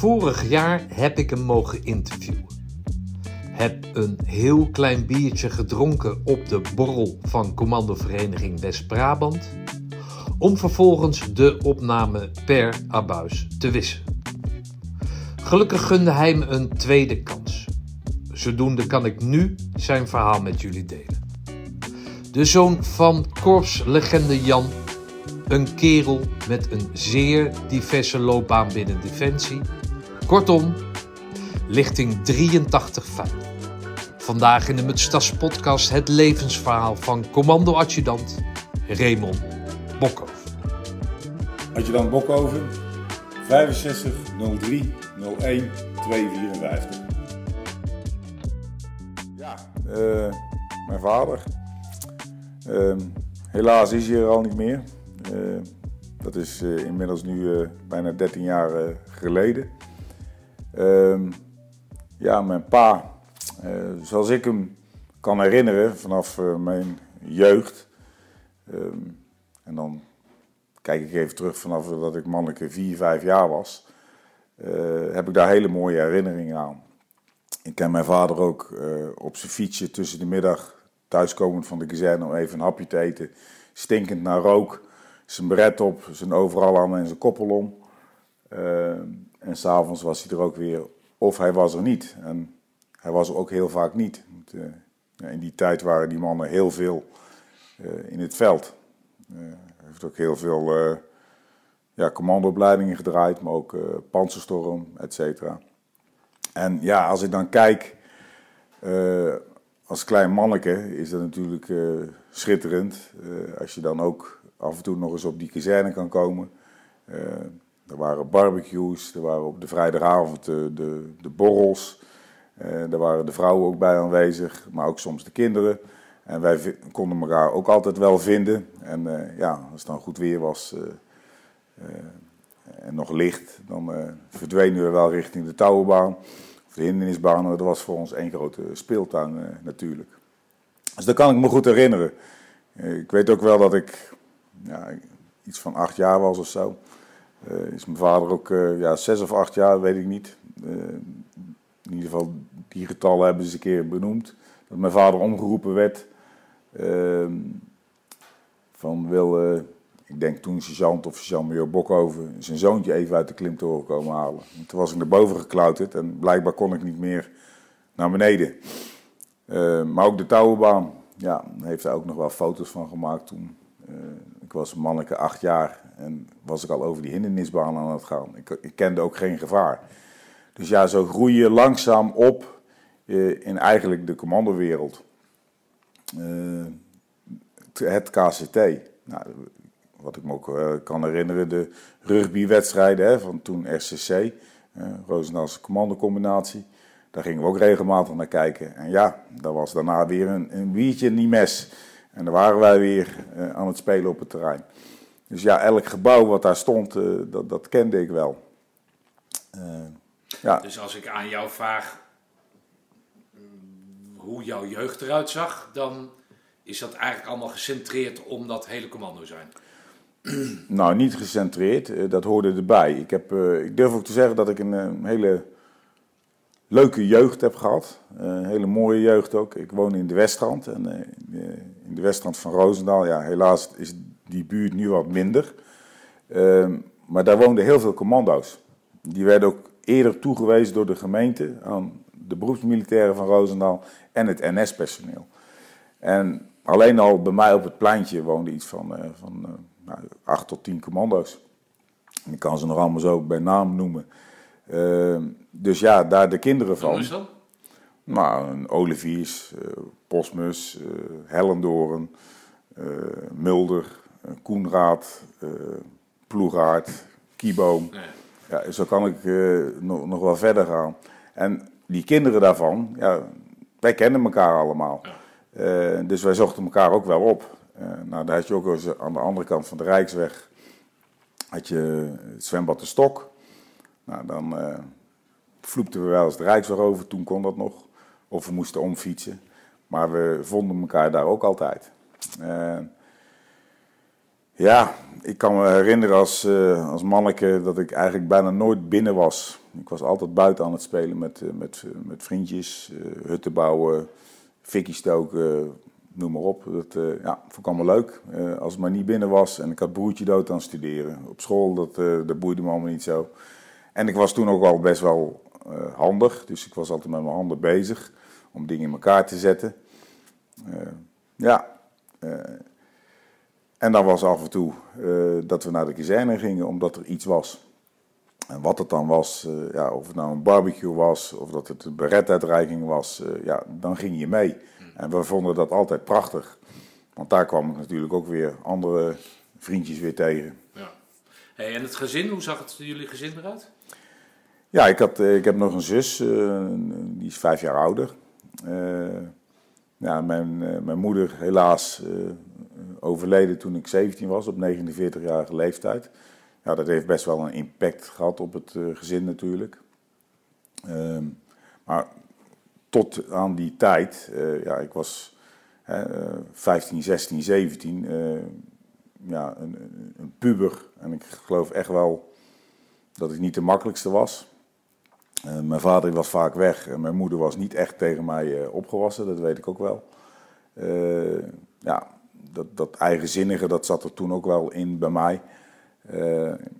Vorig jaar heb ik hem mogen interviewen. Heb een heel klein biertje gedronken op de borrel van Commandovereniging West-Brabant. Om vervolgens de opname per abuis te wissen. Gelukkig gunde hij me een tweede kans. Zodoende kan ik nu zijn verhaal met jullie delen. De zoon van korpslegende Jan, een kerel met een zeer diverse loopbaan binnen Defensie. Kortom, lichting 83.5. Vandaag in de Mutstas podcast het levensverhaal van commando-adjudant Raymond Bokhoven. Adjudant Bokhoven, 65 03 01 254. Ja, uh, mijn vader. Uh, helaas is hij er al niet meer. Uh, dat is inmiddels nu bijna 13 jaar geleden. Ehm, ja, mijn pa, zoals ik hem kan herinneren vanaf mijn jeugd. Ehm, en dan kijk ik even terug vanaf dat ik manneke 4, 5 jaar was. Uh, heb ik daar hele mooie herinneringen aan. Ik ken mijn vader ook op zijn fietsje tussen de middag thuiskomend van de kazerne om even een hapje te eten. Stinkend naar rook, zijn beret op, zijn overal aan en zijn koppel om. En s'avonds was hij er ook weer, of hij was er niet. En hij was er ook heel vaak niet. Want, in die tijd waren die mannen heel veel in het veld. hij heeft ook heel veel ja, commandoopleidingen gedraaid, maar ook panzerstorm, et cetera. En ja, als ik dan kijk, als klein manneke is dat natuurlijk schitterend. als je dan ook af en toe nog eens op die kazerne kan komen. Er waren barbecues, er waren op de vrijdagavond de, de, de borrels. daar waren de vrouwen ook bij aanwezig, maar ook soms de kinderen. En wij konden elkaar ook altijd wel vinden. En ja, als het dan goed weer was eh, en nog licht, dan uh, verdwenen we wel richting de touwenbaan. Of de hindernisbaan, dat was voor ons één grote speeltuin uh, natuurlijk. Dus dat kan ik me goed herinneren. ik weet ook wel dat ik ja, iets van acht jaar was of zo. Is mijn vader ook ja, zes of acht jaar, weet ik niet. in ieder geval, die getallen hebben ze een keer benoemd. Dat mijn vader omgeroepen werd ehm, van wil ik denk toen sergeant of sergeant-major Bokhoven zijn zoontje even uit de klimtoren komen halen. toen was ik naar boven geklauterd en blijkbaar kon ik niet meer naar beneden. Maar ook de touwenbaan, ja, heeft hij ook nog wel foto's van gemaakt toen. Uh, ik was manneke acht jaar en was ik al over die hindernisbaan aan het gaan. Ik, ik kende ook geen gevaar. Dus ja, zo groei je langzaam op uh, in eigenlijk de commandowereld. het KCT. Nou, wat ik me ook uh, kan herinneren, de rugbywedstrijden hè, van toen RCC, uh, Roosendaalse commandocombinatie. Daar gingen we ook regelmatig naar kijken. En ja, dat was daarna weer een, een biertje in die mes. En dan waren wij weer uh, aan het spelen op het terrein. Dus ja, elk gebouw wat daar stond, uh, dat, dat kende ik wel. ja. Dus als ik aan jou vraag mm, hoe jouw jeugd eruit zag, dan is dat eigenlijk allemaal gecentreerd om dat hele commando zijn. Nou, niet gecentreerd, eh, dat hoorde erbij. Ik, heb, eh, ik durf ook te zeggen dat ik een, hele leuke jeugd heb gehad. Eh, een hele mooie jeugd ook. Ik woon in de Westrand. En in de Westrand van Roosendaal, ja, helaas is die buurt nu wat minder. Ehm, maar daar woonden heel veel commando's. Die werden ook eerder toegewezen door de gemeente aan de beroepsmilitairen van Roosendaal en het NS-personeel. En alleen al bij mij op het pleintje woonde iets van, van nou, acht tot tien commando's. ik kan ze nog allemaal zo bij naam noemen. Uh, dus ja, daar de kinderen van. Hoe is dat? Nou, een Oliviers, uh, Posmus, uh, Hellendoren, Mulder, Koenraad, Ploegaard, Kieboom. Nee. Ja, zo kan ik nog, nog wel verder gaan. En die kinderen daarvan, ja, wij kennen elkaar allemaal. Ja. dus wij zochten elkaar ook wel op. Uh, nou, daar had je ook eens aan de andere kant van de Rijksweg had je het zwembad de Stok. Nou, dan uh, vloepten we wel eens de Rijksweg over, toen kon dat nog. Of we moesten omfietsen. Maar we vonden elkaar daar ook altijd. Uh, Ja, ik kan me herinneren als, uh, als manneke dat ik eigenlijk bijna nooit binnen was. Ik was altijd buiten aan het spelen met, met, met vriendjes, hutten bouwen, fikkie stoken, noem maar op. Dat uh, ja, vond ik allemaal leuk. Uh, als het maar niet binnen was en ik had broertje dood aan studeren. Op school, dat, uh, dat boeide me allemaal niet zo. En ik was toen ook wel best wel handig. Dus ik was altijd met mijn handen bezig om dingen in elkaar te zetten. ja. en dan was af en toe dat we naar de kazerne gingen omdat er iets was. En wat het dan was, ja, of het nou een barbecue was of dat het een beretuitreiking was, ja, dan ging je mee. En we vonden dat altijd prachtig. Want daar kwam ik natuurlijk ook weer andere vriendjes weer tegen. Ja. Hey, en het gezin, hoe zag het jullie gezin eruit? Ja, ik, had, eh, ik heb nog een zus, uh, die is vijf jaar ouder. Uh, ja, mijn, mijn moeder helaas overleden toen ik 17 was, op 49-jarige leeftijd. Dat heeft best wel een impact gehad op het gezin natuurlijk. Ehm, maar tot aan die tijd, ja, ik was uh, 15, 16, 17, ja, een, een, puber. En ik geloof echt wel dat ik niet de makkelijkste was. Uh, mijn vader was vaak weg en mijn moeder was niet echt tegen mij uh, opgewassen, dat weet ik ook wel. Uh, ja, dat, dat eigenzinnige, dat zat er toen ook wel in bij mij.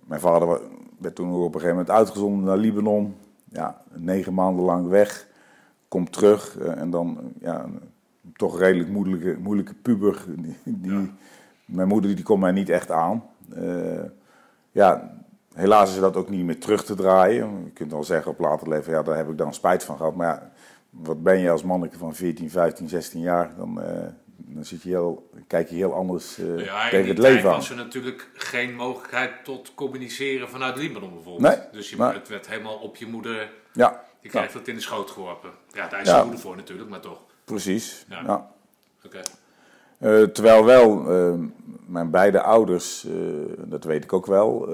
mijn vader werd toen op een gegeven moment uitgezonden naar Libanon. Ja, negen maanden lang weg komt terug eh, en dan ja, toch redelijk moeilijke, moeilijke puber. Die, Mijn moeder die kon mij niet echt aan. Uh, ja, helaas is dat ook niet meer terug te draaien. Je kunt wel zeggen op later leven, ja, daar heb ik dan spijt van gehad. Maar ja, wat ben je als manneke van 14, 15, 16 jaar, dan, uh, dan zit je heel, kijk je heel anders uh, ja, tegen het leven aan. was er natuurlijk geen mogelijkheid tot communiceren vanuit Libanon bijvoorbeeld. Nee, dus je, het werd helemaal op je moeder ja. Je krijgt dat in de schoot geworpen. Ja, daar is ja. moeder voor natuurlijk, maar toch. Precies, ja. Oké. Uh, terwijl wel, uh, mijn beide ouders, uh, dat weet ik ook wel,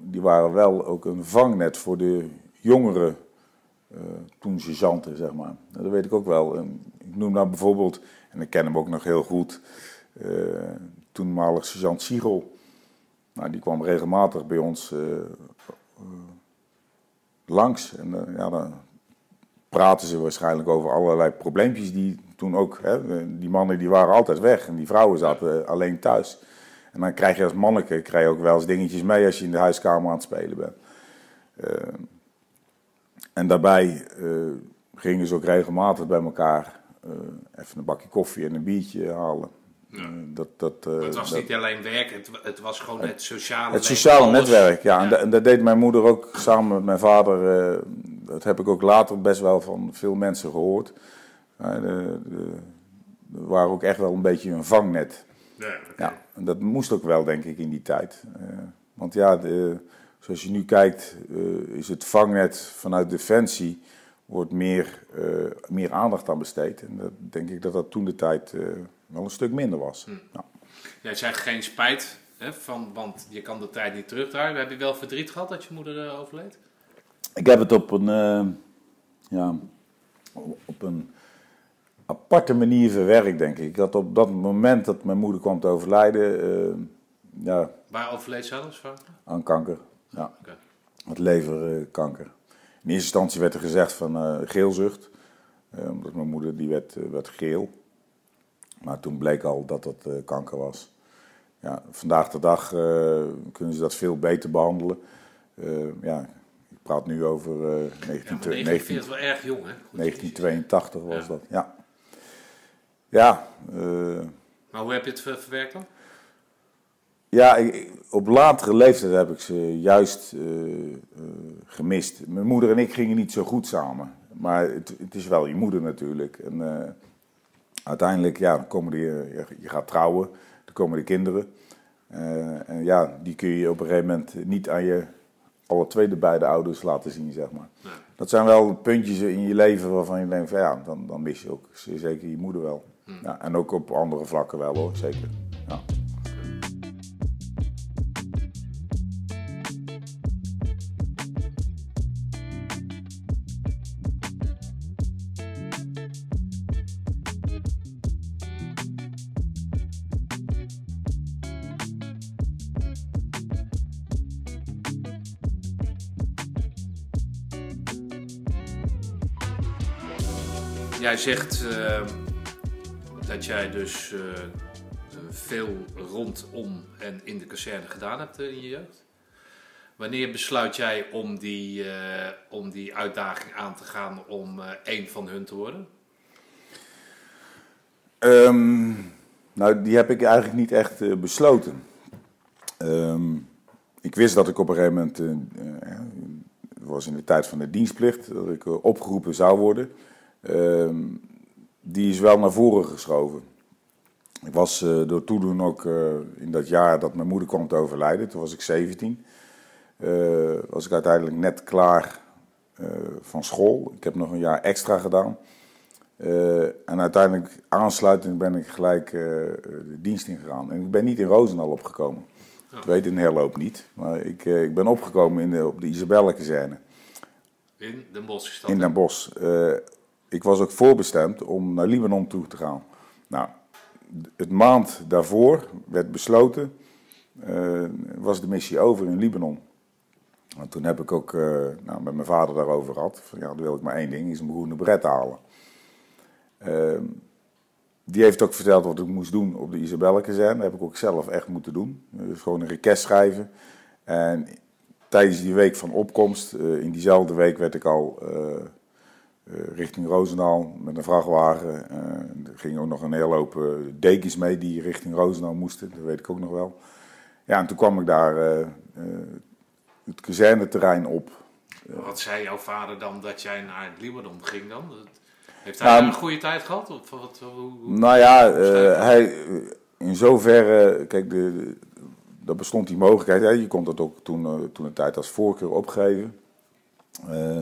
die waren wel ook een vangnet voor de jongere, toen sergeanten, zeg maar. Dat weet ik ook wel. ik noem nou bijvoorbeeld, en ik ken hem ook nog heel goed, toenmalig sergeant Siegel. Nou, die kwam regelmatig bij ons langs. En ja, dan praten ze waarschijnlijk over allerlei probleempjes die toen ook... Hè, die mannen die waren altijd weg en die vrouwen zaten alleen thuis. En dan krijg je als manneke krijg je ook wel eens dingetjes mee als je in de huiskamer aan het spelen bent. Uh, en daarbij uh, gingen ze ook regelmatig bij elkaar even een bakje koffie en een biertje halen. Ja. Dat, dat, het was niet alleen werk, het, het, was gewoon het sociale Het sociale netwerk, ja. ja. En, dat deed mijn moeder ook samen met mijn vader. Dat heb ik ook later best wel van veel mensen gehoord. De, de, waren ook echt wel een beetje een vangnet. Ja, ja, en dat moest ook wel, denk ik, in die tijd. want ja, de, zoals je nu kijkt, is het vangnet vanuit Defensie wordt meer, meer aandacht aan besteed. En dat denk ik dat dat toen de tijd wel een stuk minder was. Hm. Ja. Jij zegt geen spijt, hè, van, want je kan de tijd niet terugdraaien. Heb je wel verdriet gehad dat je moeder overleed? Ik heb het op een, ja, op een aparte manier verwerkt, denk ik. Dat op dat moment dat mijn moeder kwam te overlijden... Uh, ja, Waar overleed ze anders van? Aan kanker, ja. Okay. Het leverkanker. In eerste instantie werd er gezegd van geelzucht. omdat mijn moeder die werd, werd geel. Maar toen bleek al dat dat kanker was. Ja, vandaag de dag kunnen ze dat veel beter behandelen. Ja, ik praat nu over 19, ja, wel erg jong, hè? 1982 was dat, ja. Ja. maar hoe heb je het verwerkt dan? Ja, ik, op latere leeftijd heb ik ze juist gemist. Mijn moeder en ik gingen niet zo goed samen. Maar het, het is wel je moeder natuurlijk. En, uiteindelijk, ja, dan komen die, eh, je gaat trouwen, dan komen de kinderen. En ja, die kun je op een gegeven moment niet aan je alle twee de beide ouders laten zien, zeg maar. Dat zijn wel puntjes in je leven waarvan je denkt van ja, dan, dan mis je ook zeker je moeder wel. Hmm. Ja, en ook op andere vlakken wel hoor, zeker. Ja. Jij zegt uh dat jij dus uh, veel rondom en in de kazerne gedaan hebt in je jeugd. Wanneer besluit jij om die, uh, om die uitdaging aan te gaan om één van hun te worden? Um, nou, die heb ik eigenlijk niet echt besloten. Um, ik wist dat ik op een gegeven moment, uh, was in de tijd van de dienstplicht, dat ik opgeroepen zou worden. Uh, die is wel naar voren geschoven. Ik was door toedoen ook in dat jaar dat mijn moeder kwam te overlijden, toen was ik 17. was ik uiteindelijk net klaar van school. Ik heb nog een jaar extra gedaan. en uiteindelijk aansluitend ben ik gelijk de dienst ingegaan. En ik ben niet in Roosendaal opgekomen. Ik weet een herloop niet, maar ik, uh, ik ben opgekomen in de, op de Isabelle-kazerne. In Den Bosch In Den Bosch. Uh, ik was ook voorbestemd om naar Libanon toe te gaan. Nou, het maand daarvoor werd besloten, uh, was de missie over in Libanon. En toen heb ik ook nou, met mijn vader daarover gehad. Van, ja, dan wil ik maar één ding, is een groene bret halen. Ehm, die heeft ook verteld wat ik moest doen op de Isabelle-kazerne. Dat heb ik ook zelf echt moeten doen. Dus gewoon een request schrijven. En tijdens die week van opkomst, uh, in diezelfde week werd ik al richting Roosendaal met een vrachtwagen. er gingen ook nog een hele hoop dekens mee die richting Roosendaal moesten. Dat weet ik ook nog wel. Ja, en toen kwam ik daar het kazerneterrein op. Wat zei jouw vader dan dat jij naar Libanon ging dan? Heeft hij nou, een goede tijd gehad? Of wat, hoe, nou ja, uh, hij, in zoverre, kijk, de, de, bestond die mogelijkheid. Hè, je kon dat ook toen, uh, toen een tijd als voorkeur opgeven. Uh,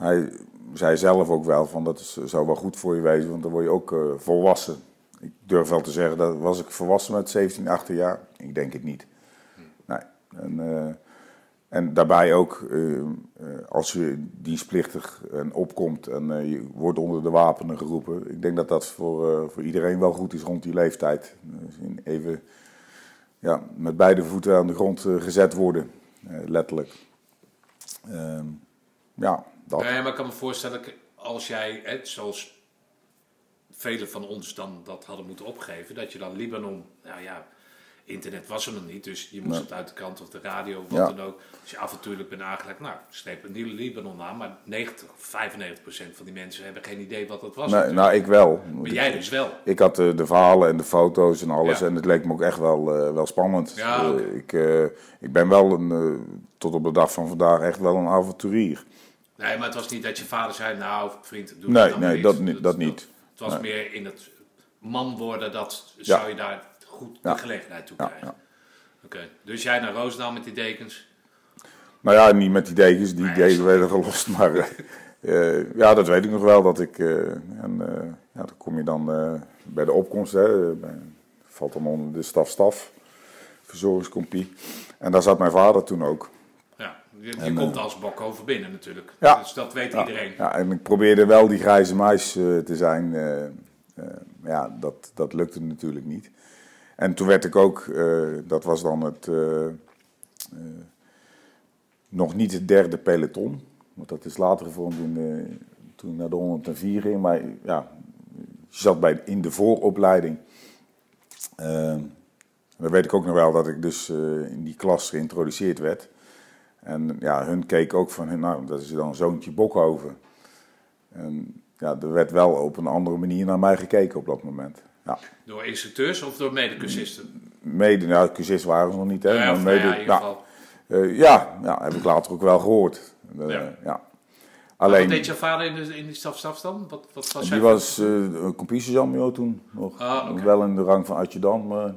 hij zei zelf ook wel van dat is, zou wel goed voor je wezen, want dan word je ook uh, volwassen. Ik durf wel te zeggen, dat was ik volwassen met 17, 18 jaar? Ik denk het niet. Hm. Nee. En, en daarbij ook, uh, als je dienstplichtig en opkomt en je wordt onder de wapenen geroepen. Ik denk dat dat voor, voor iedereen wel goed is rond die leeftijd. Dus even ja, met beide voeten aan de grond gezet worden, letterlijk. Ehm, ja, dat. Nee, maar ik kan me voorstellen, als jij, hè, zoals velen van ons dan dat hadden moeten opgeven, dat je dan Libanon, nou ja internet was er nog niet, dus je moest het uit de krant of de radio, wat dan ook. Als je avontuurlijk bent aangelegd, nou, sleep een nieuwe Libanon aan, maar 90, 95 procent van die mensen hebben geen idee wat dat was. Nee, nou, ik wel. Maar jij dus wel. Ik had de, de verhalen en de foto's en alles en het leek me ook echt wel, uh, wel spannend. Ja, uh, ik, uh, ik ben wel een, tot op de dag van vandaag echt wel een avonturier. Nee, maar het was niet dat je vader zei, nou vriend, doe nee, dat Nee, dat, dat, dat, niet. Het was meer in het man worden, dat zou je daar goed de gelegenheid toe krijgen. Oké, dus jij naar Roosendaal met die dekens? Nou ja, niet met die dekens, die dekens werden gelost, maar uh, ja, dat weet ik nog wel. Dat ik, uh, en uh, ja, dan kom je dan bij de opkomst, hè, bij, valt dan onder de staf-staf, verzorgingscompie. En daar zat mijn vader toen ook. Je, komt als bok over binnen natuurlijk. Ja, dus dat weet iedereen. Ja, en ik probeerde wel die grijze muis te zijn. ja, dat, dat lukte natuurlijk niet. En toen werd ik ook, uh, dat was dan het, uh, uh, nog niet het derde peloton. Want dat is later gevormd in de, toen ik naar de 104 ging. Maar ja, je zat bij, in de vooropleiding. dan weet ik ook nog wel dat ik dus in die klas geïntroduceerd werd. En ja, hun keken ook van, nou, dat is dan zoontje Bokhoven. En ja, er werd wel op een andere manier naar mij gekeken op dat moment. Ja. Door instructeurs of door medecursisten? Mede, nou, cursisten waren ze nog niet, hè. Ja, maar mede, ja, in ieder geval. Uh, ja, ja, heb ik later ook wel gehoord. Uh, ja. ja. Alleen, wat deed jouw vader in, de, in dan? Wat, wat was die was uh, een compiesjean toen nog. Ah, okay. Wel in de rang van adjudant, maar...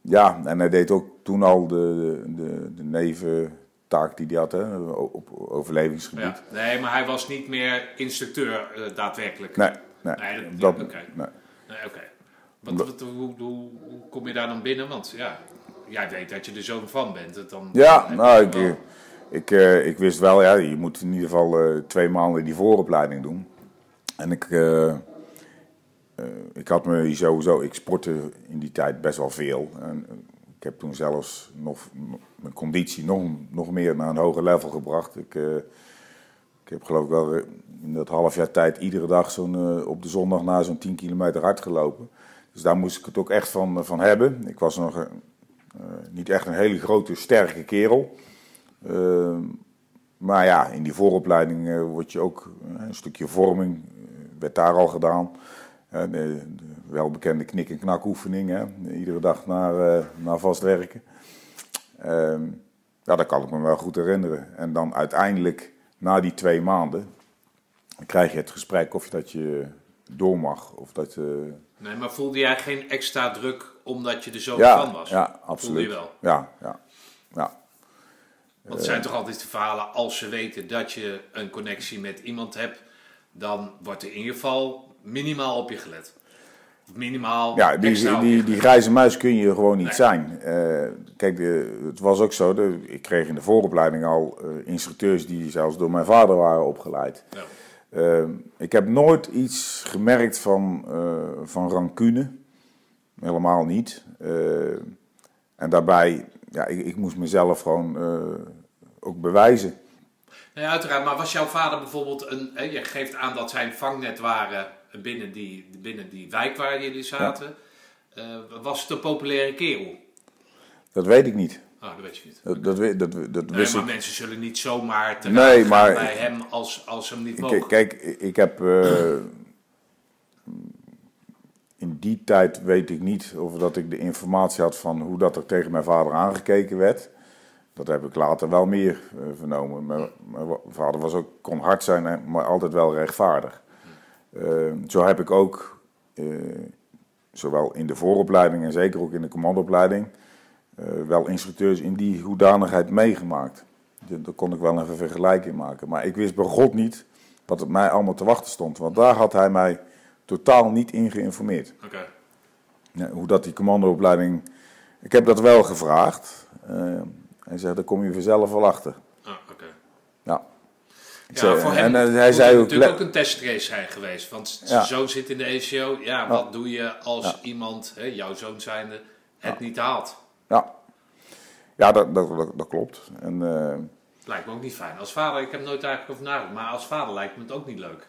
ja, en hij deed ook toen al de, de, de neventaak die hij had hè, op overlevingsgebied. Ja. Nee, maar hij was niet meer instructeur daadwerkelijk. Nee, Nee, nee dat, oké. Okay. Nee. nee oké. Wat, wat, hoe, hoe, hoe, kom je daar dan binnen? Want ja, jij weet dat je er zoon van bent. Dan, ja, nou, ik, wel... ik, uh, ik wist wel, ja, je moet in ieder geval uh, twee maanden die vooropleiding doen. En ik, ik had me sowieso, ik sportte in die tijd best wel veel. En, ik heb toen zelfs nog mijn conditie nog, nog meer naar een hoger level gebracht. Ik, ik heb geloof ik wel in dat half jaar tijd iedere dag zo'n, op de zondag na zo'n 10 kilometer hard gelopen. Dus daar moest ik het ook echt van, van hebben. Ik was nog niet echt een hele grote, sterke kerel. Ehm, maar ja, in die vooropleiding uh, word je ook een stukje vorming, werd daar al gedaan. Welbekende knik- en knakoefening, hè? iedere dag naar, naar vast werken. Ehm, ja, dat kan ik me wel goed herinneren. En dan uiteindelijk, na die twee maanden, krijg je het gesprek of dat je door mag. Of dat, je... Nee, maar voelde jij geen extra druk omdat je er zo ja, van was? Ja, absoluut. je wel? Ja, ja, ja. Want het zijn toch altijd de verhalen, als ze weten dat je een connectie met iemand hebt, dan wordt er in ieder geval minimaal op je gelet. Minimaal. Ja, die, die, die, grijze muis kun je gewoon niet Nee. zijn. Eh, kijk, de, het was ook zo, de, ik kreeg in de vooropleiding al eh, instructeurs die zelfs door mijn vader waren opgeleid. Ja. Eh, ik heb nooit iets gemerkt van, van rancune. Helemaal niet. En daarbij, ja, ik, ik moest mezelf gewoon ook bewijzen. Nee, uiteraard. Maar was jouw vader bijvoorbeeld een. Je geeft aan dat zij een vangnet waren binnen die, binnen die wijk waar jullie zaten. Eh, was het een populaire kerel? Dat weet ik niet. Ah, dat weet je niet. Dat, dat, dat, dat Nee, wist maar ik. mensen zullen niet zomaar te Nee, maar- bij hem als, als ze hem niet mogen. Kijk, kijk, ik heb. eh, in die tijd weet ik niet of dat ik de informatie had van hoe dat er tegen mijn vader aangekeken werd. Dat heb ik later wel meer eh, vernomen. Mijn, mijn vader was ook, kon hard zijn, maar altijd wel rechtvaardig. Eh, zo heb ik ook, eh, zowel in de vooropleiding en zeker ook in de commandoopleiding, eh, wel instructeurs in die hoedanigheid meegemaakt. Daar kon ik wel een vergelijking maken. Maar ik wist bij God niet wat het mij allemaal te wachten stond. Want daar had hij mij totaal niet in geïnformeerd. Ja, hoe dat die commandoopleiding... Ik heb dat wel gevraagd. Eh, hij zei, daar kom je vanzelf wel achter. Ah, oké. Ja. Ik Ja, voor hem en hij het zei ook... natuurlijk ook een testrace zijn geweest. Want zijn zoon zit in de ECO. Ja, wat doe je als iemand, hè, jouw zoon zijnde, het niet haalt? Ja, ja dat, dat, dat, dat klopt. En, eh, Lijkt me ook niet fijn. Als vader, ik heb nooit eigenlijk over nagedacht, maar als vader lijkt me het ook niet leuk.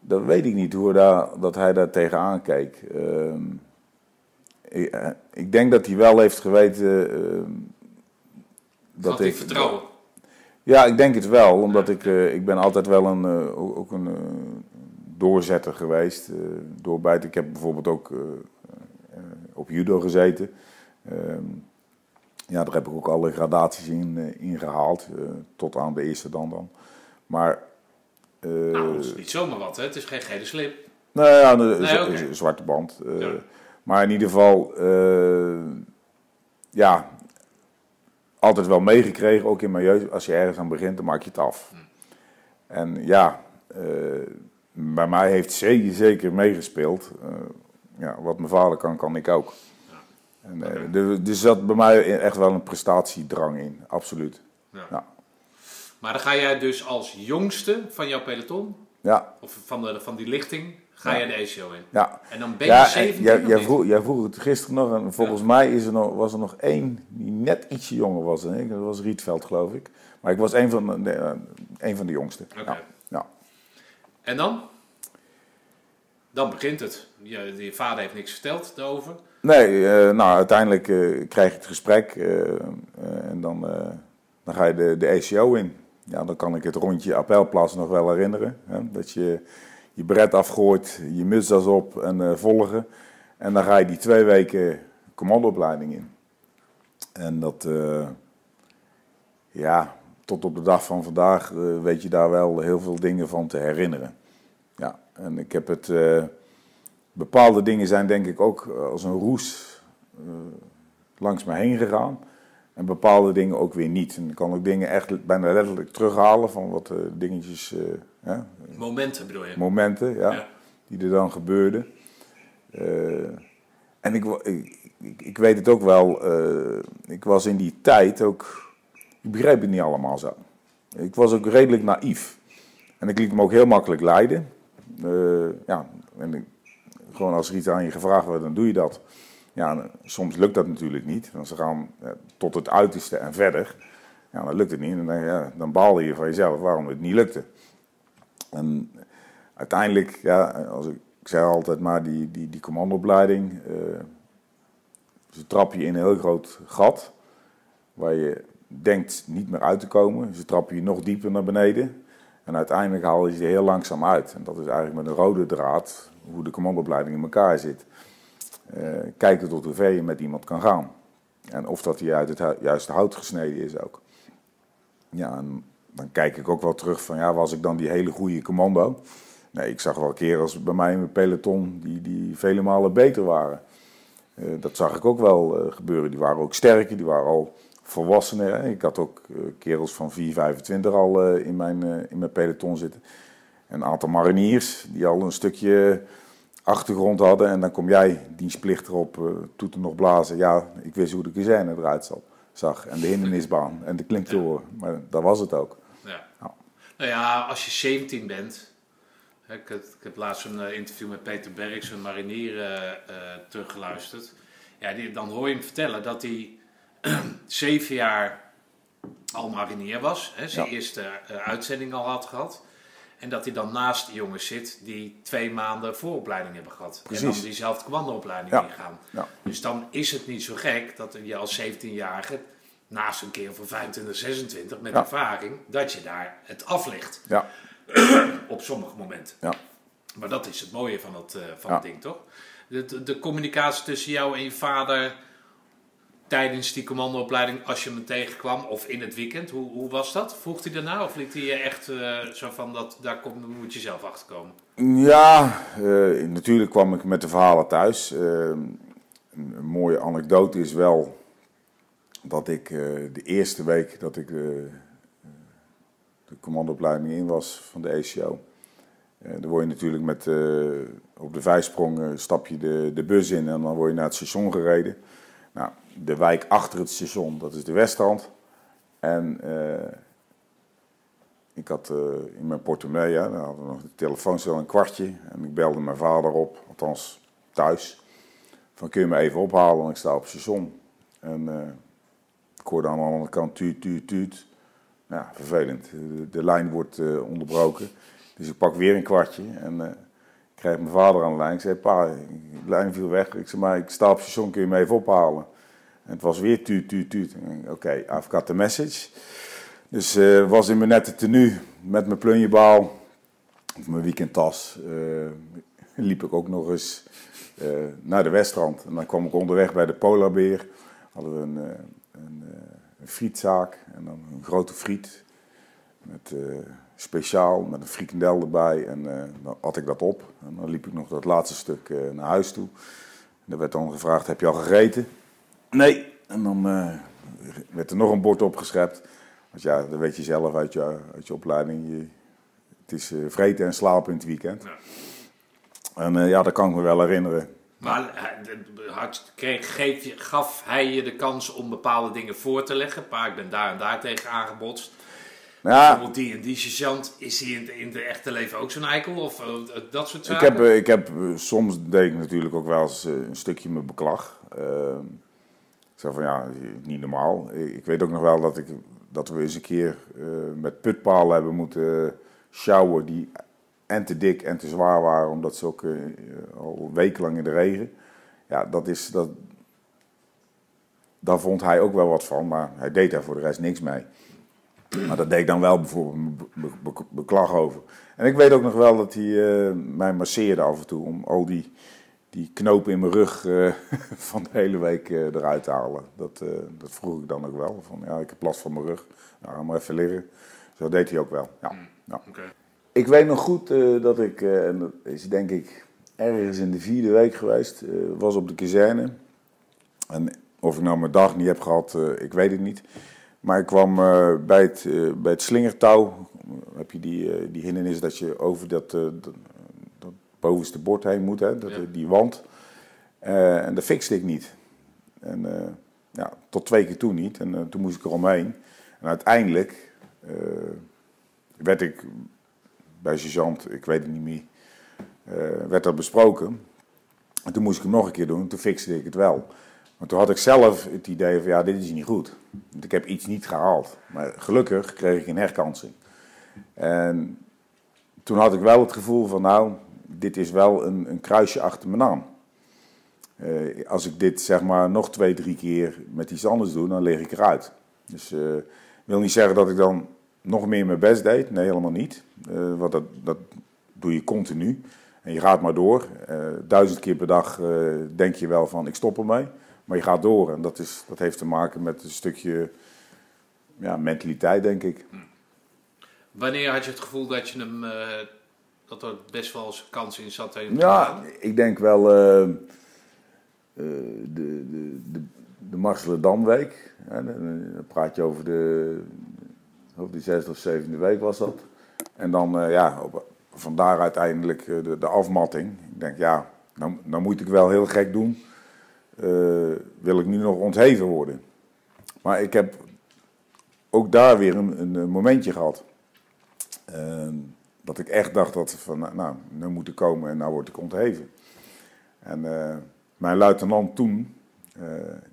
dat weet ik niet, hoe daar, dat hij daar tegenaan keek. Ehm, ik, eh, ik denk dat hij wel heeft geweten... ehm, Dat ik vertrouwen. Ja, ik denk het wel, omdat ik, eh, ik ben altijd wel een, eh, ook een eh, doorzetter geweest. doorbijten. Ik heb bijvoorbeeld ook op judo gezeten. Ehm, ja, daar heb ik ook alle gradaties in, eh, in gehaald, eh, tot aan de eerste dan dan. Maar... nou, dat is niet zomaar wat, hè? Het is geen gele slip. nou ja, een, Nee, een zwarte band. Ja. Maar in ieder geval, ja, altijd wel meegekregen, ook in mijn jeugd. Als je ergens aan begint, dan maak je het af. En ja, eh, bij mij heeft zeker, zeker meegespeeld. Eh, ja, wat mijn vader kan, kan ik ook. En, eh, Oké. er, er zat bij mij echt wel een prestatiedrang in, absoluut. Ja. Ja. Maar dan ga jij dus als jongste van jouw peloton, Ja, of van, de, van die lichting, ga jij de ECO in. ja. En dan ben je Ja, en 17 jij, jij, vroeg, jij vroeg het gisteren nog en volgens mij is er nog, was er nog één die net ietsje jonger was dan ik. Dat was Rietveld, geloof ik. Maar ik was een van de, eh, een van de jongsten. Oké. Ja, ja. En dan? Dan begint het. Je, je vader heeft niks verteld daarover. Nee, eh, nou uiteindelijk eh, krijg je het gesprek en dan, dan ga je de, de ECO in. Ja, dan kan ik het rondje appelplaats nog wel herinneren. Hè? Dat je je bret afgooit, je mutsdas op en eh, volgen. En dan ga je die twee weken commandoopleiding in. En dat, eh, ja, tot op de dag van vandaag eh, weet je daar wel heel veel dingen van te herinneren. Ja, en ik heb het, bepaalde dingen zijn denk ik ook als een roes langs me heen gegaan. En bepaalde dingen ook weer niet. En ik kan ook dingen echt bijna letterlijk terughalen van wat eh, dingetjes, eh, Momenten bedoel je? momenten, ja, Ja. die er dan gebeurden. Eh, en ik, ik, ik, weet het ook wel, ik was in die tijd ook, ik begreep het niet allemaal zo. Ik was ook redelijk naïef. En ik liet me ook heel makkelijk leiden. Ja, en ik- gewoon als er iets aan je gevraagd wordt, dan doe je dat. Ja, eh, soms lukt dat natuurlijk niet. Want ze gaan eh, tot het uiterste en verder. Ja, dan lukt het niet. En dan, ja, dan baal je van jezelf waarom het niet lukte. En uiteindelijk, ja, als ik, ik altijd maar, die, die, die commandoopleiding, uh, ze trap je in een heel groot gat, waar je denkt niet meer uit te komen. Ze trappen je nog dieper naar beneden. En uiteindelijk haal je ze heel langzaam uit. En dat is eigenlijk met een rode draad hoe de commandoopleiding in elkaar zit. Uh, kijken tot hoe ver je met iemand kan gaan. En of dat hij uit het juiste hout gesneden is ook. Ja, en dan kijk ik ook wel terug van, ja, was ik dan die hele goede commando? Nee, ik zag wel kerels bij mij in mijn peloton die, die vele malen beter waren. Uh, dat zag ik ook wel uh, gebeuren. Die waren ook sterker, die waren al volwassener. Ik had ook kerels van 4, 25 al in, mijn, in mijn peloton zitten. Een aantal mariniers die al een stukje achtergrond hadden. En dan kom jij dienstplichtig op, uh, toeten nog blazen. Ja, ik wist hoe de kazerne eruit zag. En de hindernisbaan en de klimtoren. Maar dat was het ook. Ja. Nou. nou ja, als je 17 bent... Ik heb, ik heb laatst een uh, interview met Peter Bergs, een marinier, uh, teruggeluisterd. Ja, die, dan hoor je hem vertellen dat hij zeven jaar al marinier was. Hè, zijn ja. eerste uitzending al had gehad. En dat hij dan naast jongens zit die twee maanden vooropleiding hebben gehad. Precies. En dan diezelfde commandoopleiding ja. ingaan. Ja. Dus dan is het niet zo gek dat je als 17-jarige naast een keer van 25, 26 met ervaring, dat je daar het aflegt. Ja. Op sommige momenten. Ja. Maar dat is het mooie van, het, uh, van het ding, toch? De, de, de communicatie tussen jou en je vader tijdens die commandoopleiding als je hem tegenkwam of in het weekend? Hoe, hoe was dat? Vroeg hij daarna of liet hij je echt uh, zo van dat daar komt, moet je zelf achter komen? Ja, uh, natuurlijk kwam ik met de verhalen thuis. Een, een, mooie anekdote is wel dat ik de eerste week dat ik de commandoopleiding in was van de ECO. dan word je natuurlijk met, op de vijfsprong stap je de, de bus in en dan word je naar het station gereden. Nou, de wijk achter het station, dat is de Westrand. En uh, ik had uh, in mijn portemonnee, ja, daar hadden we nog de telefooncel een kwartje. En ik belde mijn vader op, althans thuis. Van kun je me even ophalen, want ik sta op het station. En uh, ik hoorde aan de andere kant tuut, tuut, tuut. Nou, vervelend. De, lijn wordt onderbroken. Dus ik pak weer een kwartje en ik krijg mijn vader aan de lijn. Ik zei, pa, de lijn viel weg. Ik zei, maar ik sta op station, kun je me even ophalen? Het was weer tuut, tuut, tuut. Oké, I've got the message. Dus uh, was in mijn nette tenue met mijn plunjebaal, of mijn weekendtas, uh, liep ik ook nog eens uh, naar de Westrand. En dan kwam ik onderweg bij de Polarbeer. Hadden we een, een, frietzaak en dan een grote friet. Met, speciaal, met een frikandel erbij. En dan at ik dat op. En dan liep ik nog dat laatste stuk naar huis toe. En er werd dan gevraagd, heb je al gegeten? Nee. En dan uh, werd er nog een bord opgeschept. Want ja, dat weet je zelf uit je, uit je opleiding. Je, het is uh, vreten en slapen in het weekend. Ja. En uh, ja, dat kan ik me wel herinneren. Maar kreeg, gaf hij je de kans om bepaalde dingen voor te leggen? Pa, ik ben daar en daar tegen aangebotst. Ja. Bijvoorbeeld die en die sergeant, is hij in, in het echte leven ook zo'n eikel? Of uh, dat soort zaken? Ik heb, ik heb, soms deed ik natuurlijk ook wel eens een stukje mijn beklag. Ehm, zo van ja, niet normaal. Ik weet ook nog wel dat, ik, dat we eens een keer uh, met putpalen hebben moeten sjouwen die en te dik en te zwaar waren, omdat ze ook uh, al wekenlang in de regen. Ja, dat is, dat, daar vond hij ook wel wat van, maar hij deed daar voor de rest niks mee. Maar dat deed ik dan wel bijvoorbeeld beklag over. En ik weet ook nog wel dat hij uh, mij masseerde af en toe om al die die knopen in mijn rug uh, van de hele week uh, eruit halen. Dat, uh, dat vroeg ik dan ook wel. Van, ja, ik heb last van mijn rug. Nou, ga maar even liggen. Zo deed hij ook wel. Ja. Mm, ja. Okay. Ik weet nog goed dat ik, en dat is denk ik ergens in de vierde week geweest, was op de kazerne. En of ik nou mijn dag niet heb gehad, ik weet het niet. Maar ik kwam bij, het, bij het slingertouw. Heb je die, die hindernis dat je over dat, dat bovenste bord heen moet, hè, dat, die wand. Uh, en dat fixte ik niet. En uh, ja, tot twee keer toe niet. En uh, toen moest ik er omheen. En uiteindelijk werd ik bij sergeant, ik weet het niet meer, werd dat besproken. En toen moest ik hem nog een keer doen, toen fixte ik het wel. Maar toen had ik zelf het idee van, ja, dit is niet goed. Want ik heb iets niet gehaald. Maar gelukkig kreeg ik een herkansing. En toen had ik wel het gevoel van, nou, dit is wel een, een kruisje achter mijn naam. Eh, als ik dit zeg maar nog twee, drie keer met iets anders doe, dan lig ik eruit. Dus uh, wil niet zeggen dat ik dan nog meer mijn best deed. Nee, helemaal niet. Uh, want dat, dat doe je continu. En je gaat maar door. duizend keer per dag denk je wel van ik stop ermee. Maar je gaat door. En dat, is, dat heeft te maken met een stukje ja, mentaliteit, denk ik. Wanneer had je het gevoel dat je hem dat er best wel eens kans in zat? Ja, ik denk wel eh, de, de, de, de Marseledamweek. Dan praat je over de, over die zesde of zevende week was dat. En dan, uh, ja, op, vandaar uiteindelijk eh, de, de afmatting. Ik denk, ja, nou, nou moet ik wel heel gek doen. Wil ik nu nog ontheven worden? Maar ik heb ook daar weer een, een momentje gehad. Uh, dat ik echt dacht dat van, nou, nu moet komen en nou word ik ontheven. En mijn luitenant toen, uh,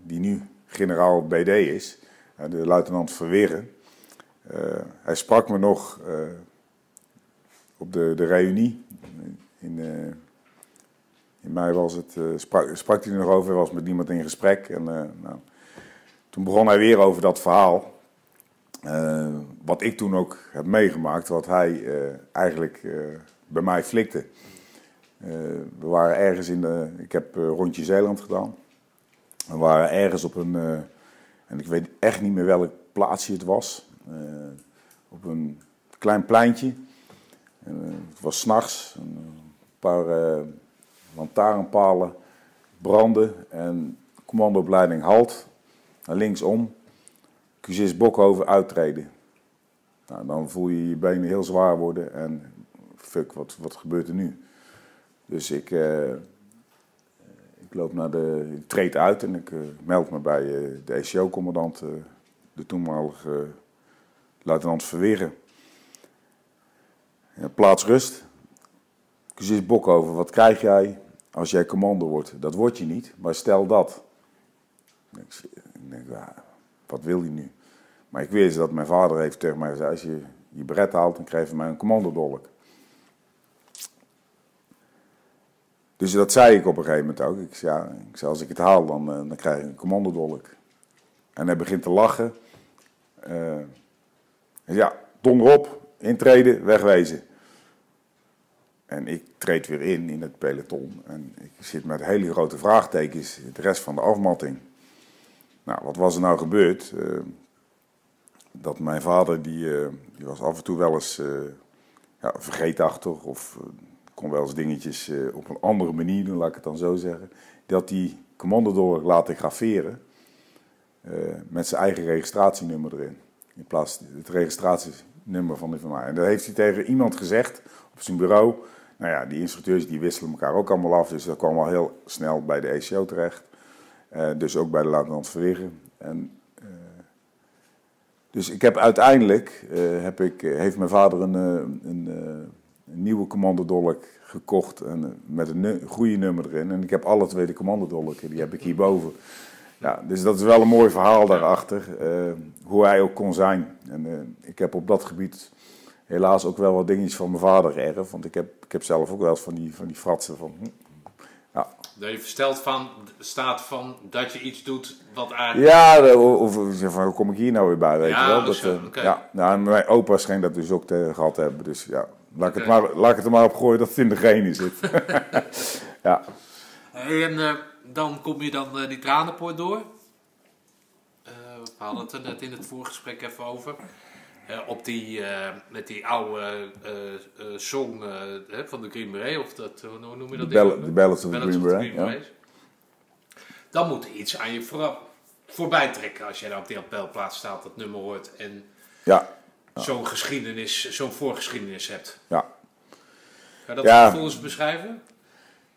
die nu generaal BD is, uh, de luitenant Verweren, hij sprak me nog op de, de reunie. In, in mei was het, sprak, sprak hij er nog over, was met niemand in gesprek. En, nou, toen begon hij weer over dat verhaal. Wat ik toen ook heb meegemaakt, wat hij eigenlijk bij mij flikte. Eh, we waren ergens in de. Ik heb rondje Zeeland gedaan. We waren ergens op een. En ik weet echt niet meer welk plaatsje het was. op een klein pleintje. het was s'nachts. Een paar lantaarnpalen branden. En commandoopleiding halt. Naar linksom. Cusis Bokhoven uittreden. Nou, dan voel je je benen heel zwaar worden. En fuck, wat, wat gebeurt er nu? Dus ik, uh, ik loop naar de. Ik treed uit en ik uh, meld me bij de ECO-commandant, de toenmalige luitenant Verweren. Ja, plaats rust. Cusis Bokhoven, wat krijg jij als jij commando wordt? Dat word je niet, maar stel dat. Ik, denk, wat wil hij nu? Maar ik wist dat mijn vader heeft tegen mij gezegd: als je je bret haalt, dan krijg je mij een commandodolk. Dus dat zei ik op een gegeven moment ook. Ik zei, ja, ik zei als ik het haal, dan, uh, dan krijg ik een commandodolk. En hij begint te lachen. Uh, ja, donder op, intreden, wegwezen. En ik treed weer in, in het peloton. En ik zit met hele grote vraagtekens, de rest van de afmatting. Nou, wat was er nou gebeurd? Uh, dat mijn vader, die, die was af en toe wel eens ja, vergeetachtig of kon wel eens dingetjes op een andere manier doen, laat ik het dan zo zeggen. Dat die commandodolk laten graferen uh, met zijn eigen registratienummer erin. In plaats het registratienummer van die van mij. En dat heeft hij tegen iemand gezegd op zijn bureau. Nou ja, die instructeurs die wisselen elkaar ook allemaal af. Dus dat kwam al heel snel bij de ECO terecht. Dus ook bij de luitenant Verwegen. En dus ik heb uiteindelijk, heb ik, heeft mijn vader een, een, een nieuwe commandodolk gekocht en, met een goede nummer erin. En ik heb alle twee de commandodolken, die heb ik hierboven. Ja, dus dat is wel een mooi verhaal daarachter, uh, hoe hij ook kon zijn. En ik heb op dat gebied helaas ook wel wat dingetjes van mijn vader erf. Want ik heb, ik heb zelf ook wel eens van die, van die fratsen van... Ja. Dat je versteld van, staat van dat je iets doet wat eigenlijk... Ja, of, of van, hoe kom ik hier nou weer bij, weet ja, je wel. Dat, okay. ja, nou, mijn opa scheen dat dus ook te, gehad hebben. Dus ja, Laat ik, het maar, laat ik het er maar op gooien dat het in de genen zit. ja. en uh, dan kom je dan uh, die tranenpoort door. Uh, we hadden het er net in het voorgesprek even over. Op die, met die oude song van de Green Beret, of dat, hoe noem je dat? De, de Ballads of the Green Beret, ja. Dan moet iets aan je voor, voorbij trekken als jij daar op die appelplaats staat, dat nummer hoort. En ja zo'n geschiedenis, zo'n voorgeschiedenis hebt. Ja. Kan je dat ja. gevoel eens beschrijven?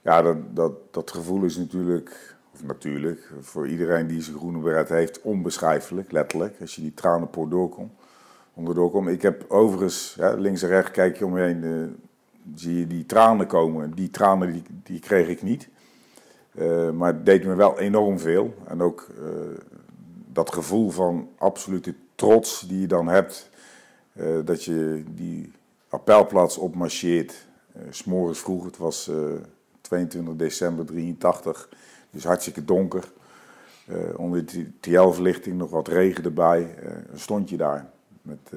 Ja, dat, dat, dat gevoel is natuurlijk, of natuurlijk, voor iedereen die zijn groene beret heeft, onbeschrijfelijk, letterlijk. Als je die tranenpoort doorkomt. Onderdoor. Ik heb overigens, links en rechts kijk je omheen, uh, zie je die tranen komen. Die tranen die, die kreeg ik niet. Uh, maar het deed me wel enorm veel. En ook uh, dat gevoel van absolute trots die je dan hebt dat je die appelplaats opmarcheert. S'morgens vroeg, het was 22 december 83, dus hartstikke donker. onder de TL-verlichting nog wat regen erbij. stond je daar met,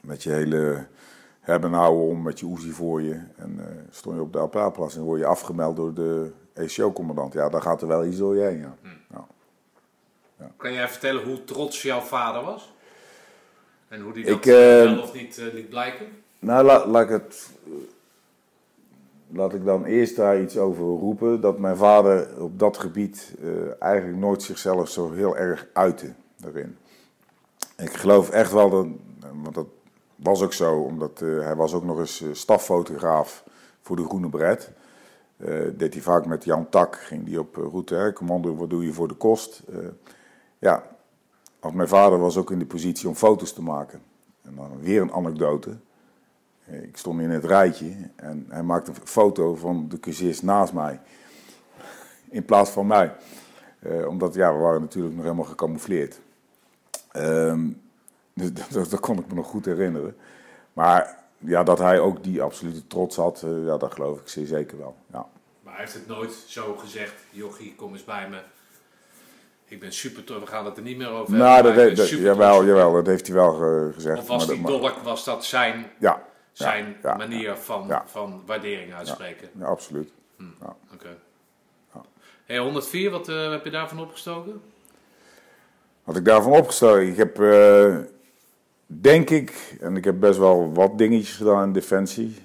met je hele hebben nou om met je Uzi voor je. En stond je op de appelplaats en word je afgemeld door de ECO-commandant. Ja, dan gaat er wel iets door je heen. Ja. Hm. Nou. Ja. Kan jij vertellen hoe trots jouw vader was? En hoe die dat ik, wel eh, of niet liet blijken? Nou, laat, laat ik het... Laat ik dan eerst daar iets over roepen. Dat mijn vader op dat gebied uh, eigenlijk nooit zichzelf zo heel erg uitte daarin. Ik geloof echt wel dat... Want dat was ook zo, omdat hij was ook nog eens staffotograaf voor de Groene Bret. deed hij vaak met Jan Tak, ging die op route. Hè, commando, wat doe je voor de kost? ja, want mijn vader was ook in de positie om foto's te maken. En dan weer een anekdote. Ik stond in het rijtje en hij maakte een foto van de cursist naast mij. In plaats van mij. Omdat ja, we waren natuurlijk nog helemaal gecamoufleerd. Um, dus dat, dat, kon ik me nog goed herinneren. Maar ja, dat hij ook die absolute trots had, uh, ja, dat geloof ik zeer zeker wel. Ja. Maar hij heeft het nooit zo gezegd, jochie, kom eens bij me. Ik ben super we gaan het er niet meer over nou, hebben. Dat, dat, jawel, jawel, dat heeft hij wel uh, gezegd. Of was maar die dolk, was dat zijn, ja, zijn ja, manier van, van waardering uitspreken? Ja, absoluut. Hm. Oké. Okay. Hey, 104, wat uh, heb je daarvan opgestoken? Wat ik daarvan opgestoken? Ik heb, uh, denk ik, en ik heb best wel wat dingetjes gedaan in Defensie.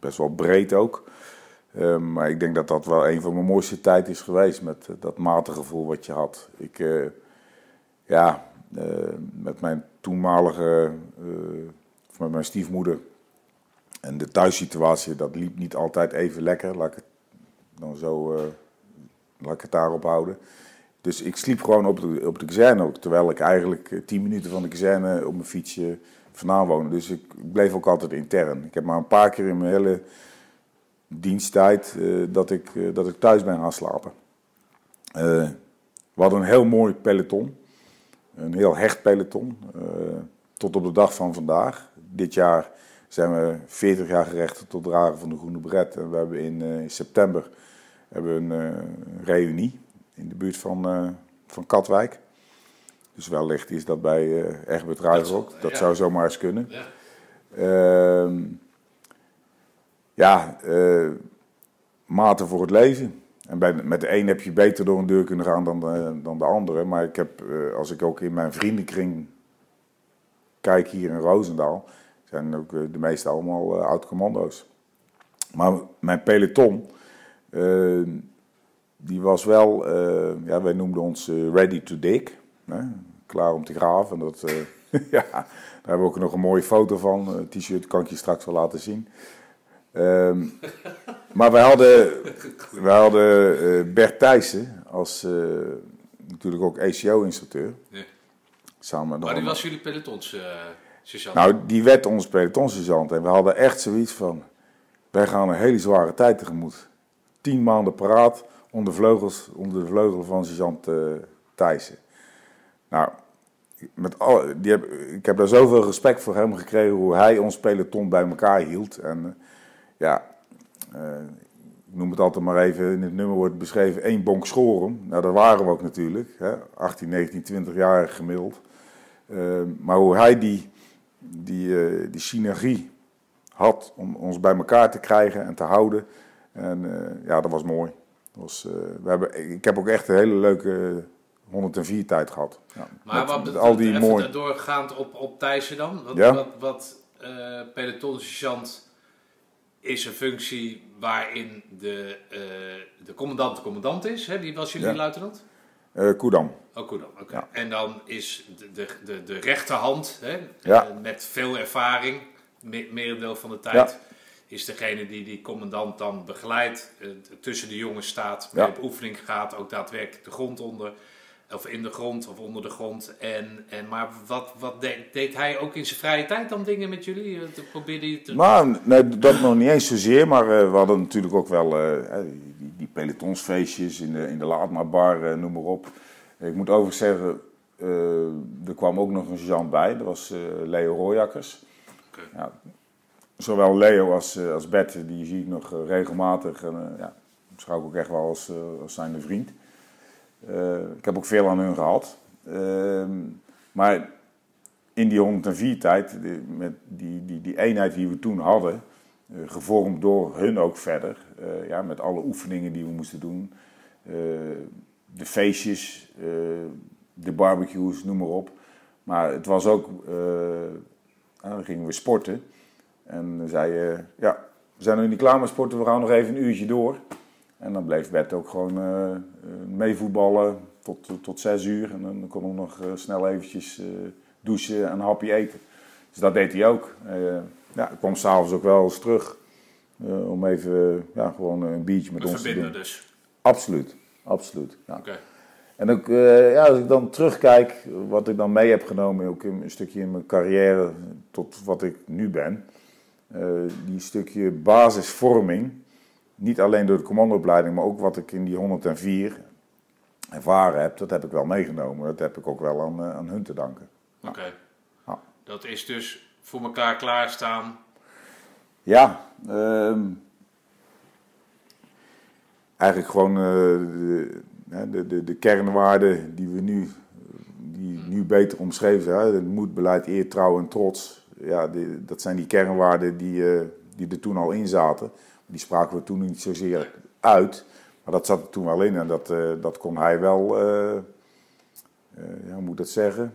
best wel breed ook. Ehm, maar ik denk dat dat wel een van mijn mooiste tijd is geweest met dat mategevoel wat je had. Ik, ja, met mijn toenmalige, met mijn stiefmoeder en de thuissituatie, dat liep niet altijd even lekker. Laat ik het dan zo, laat ik het daarop houden. Dus ik sliep gewoon op de, op de kazerne ook, terwijl ik eigenlijk tien minuten van de kazerne op mijn fietsje vandaan woonde. Dus ik, bleef ook altijd intern. Ik heb maar een paar keer in mijn hele diensttijd uh, dat, ik, uh, dat ik thuis ben gaan slapen. We hadden een heel mooi peloton. Een heel hecht peloton. tot op de dag van vandaag. Dit jaar zijn we 40 jaar gerecht tot dragen van de Groene Bret. En we hebben in, in september hebben we een reunie in de buurt van, van Katwijk. Dus wellicht is dat bij uh, Egbert Ruigrok. Dat, zou zomaar eens kunnen. Ja. Ehm, ja, uh, maten voor het leven. En bij, met de een heb je beter door een deur kunnen gaan dan de, dan de andere. Maar ik heb, uh, als ik ook in mijn vriendenkring kijk hier in Roosendaal, zijn ook uh, de meeste allemaal oud-commando's. Maar mijn peloton, die was wel, ja, wij noemden ons ready to dig. Hè? Klaar om te graven. En dat, ja, daar hebben we ook nog een mooie foto van. T-shirt kan ik je straks wel laten zien. Um, maar wij hadden, wij hadden Bert Thijssen als natuurlijk ook ACO-instructeur. Ja. Samen maar die was jullie pelotons uh, Nou, die werd onze pelotonssergeant. En we hadden echt zoiets van, wij gaan een hele zware tijd tegemoet. Tien maanden paraat onder, vleugels, onder de vleugel van sergeant Thijssen. Nou, met alle, die heb, ik heb daar zoveel respect voor hem gekregen hoe hij ons peloton bij elkaar hield. En ja, uh, ik noem het altijd maar even, in het nummer wordt beschreven één bonk schoren. Nou, dat waren we ook natuurlijk, hè? 18, 19, 20 jaar gemiddeld. Uh, maar hoe hij die, die, uh, die synergie had om ons bij elkaar te krijgen en te houden. En ja, dat was mooi. Was, we hebben, ik heb ook echt een hele leuke 104 tijd gehad. Ja, maar met, wat met al die mooie... doorgaand op, op Thijssen dan? Wat, ja? wat, wat peloton is een functie waarin de, uh, de commandant de commandant is. Hè? Wie was jullie ja. luitenant? Uh, Koedam. Oh, Koedam, oké. En dan is de, de, de, de rechterhand, hè, met veel ervaring, me, merendeel van de tijd, is degene die die commandant dan begeleidt, tussen de jongens staat, mee op oefening gaat, ook daadwerkelijk de grond onder of in de grond of onder de grond. En, en, maar wat, wat deed, deed hij ook in zijn vrije tijd dan dingen met jullie? Probeerde je te... Nou, nee, dat nog niet eens zozeer, maar uh, we hadden natuurlijk ook wel uh, die, die, pelotonsfeestjes in de, in de Laatmaarbar, uh, noem maar op. Ik moet overigens zeggen, er kwam ook nog een sergeant bij, dat was Leo Royakkers. Ja, zowel Leo als, eh, als Bert, die zie ik nog eh, regelmatig. En, eh, ja, beschouw ik ook echt wel als, als zijn vriend. Ik heb ook veel aan hun gehad. Ehm, maar in die 104-tijd, met die, die, die eenheid die we toen hadden, gevormd door hun ook verder, ja, met alle oefeningen die we moesten doen, de feestjes, de barbecues, noem maar op. Maar het was ook, dan gingen we sporten. En zei je, ja, we zijn nog niet klaar met sporten, we gaan nog even een uurtje door. En dan bleef Bert ook gewoon eh, eh, meevoetballen tot, tot zes uur. En dan kon hij nog eh, snel eventjes douchen en een hapje eten. Dus dat deed hij ook. Ja, ik kwam s'avonds ook wel eens terug. om even ja, gewoon een biertje met ons te verbinden doen. dus. Absoluut, absoluut. Ja. Oké. En ook, ja, als ik dan terugkijk, wat ik dan mee heb genomen, ook in, een stukje in mijn carrière tot wat ik nu ben. Eh, die stukje basisvorming, niet alleen door de commandoopleiding, maar ook wat ik in die 104 ervaren heb, dat heb ik wel meegenomen. Dat heb ik ook wel aan, eh, aan hun te danken. Oké. Ja. Dat is dus voor elkaar klaarstaan. Ja, ehm, eigenlijk gewoon eh, de, hè, de, de, de kernwaarden die we nu, die nu beter omschreven hè, het moed, beleid, eer, trouw en trots. Ja, die- dat zijn die kernwaarden die, eh, die er toen al in zaten. Die spraken we toen niet zozeer uit, maar dat zat er toen wel in en dat, eh, dat kon hij wel, eh, ja, hoe moet ik dat zeggen?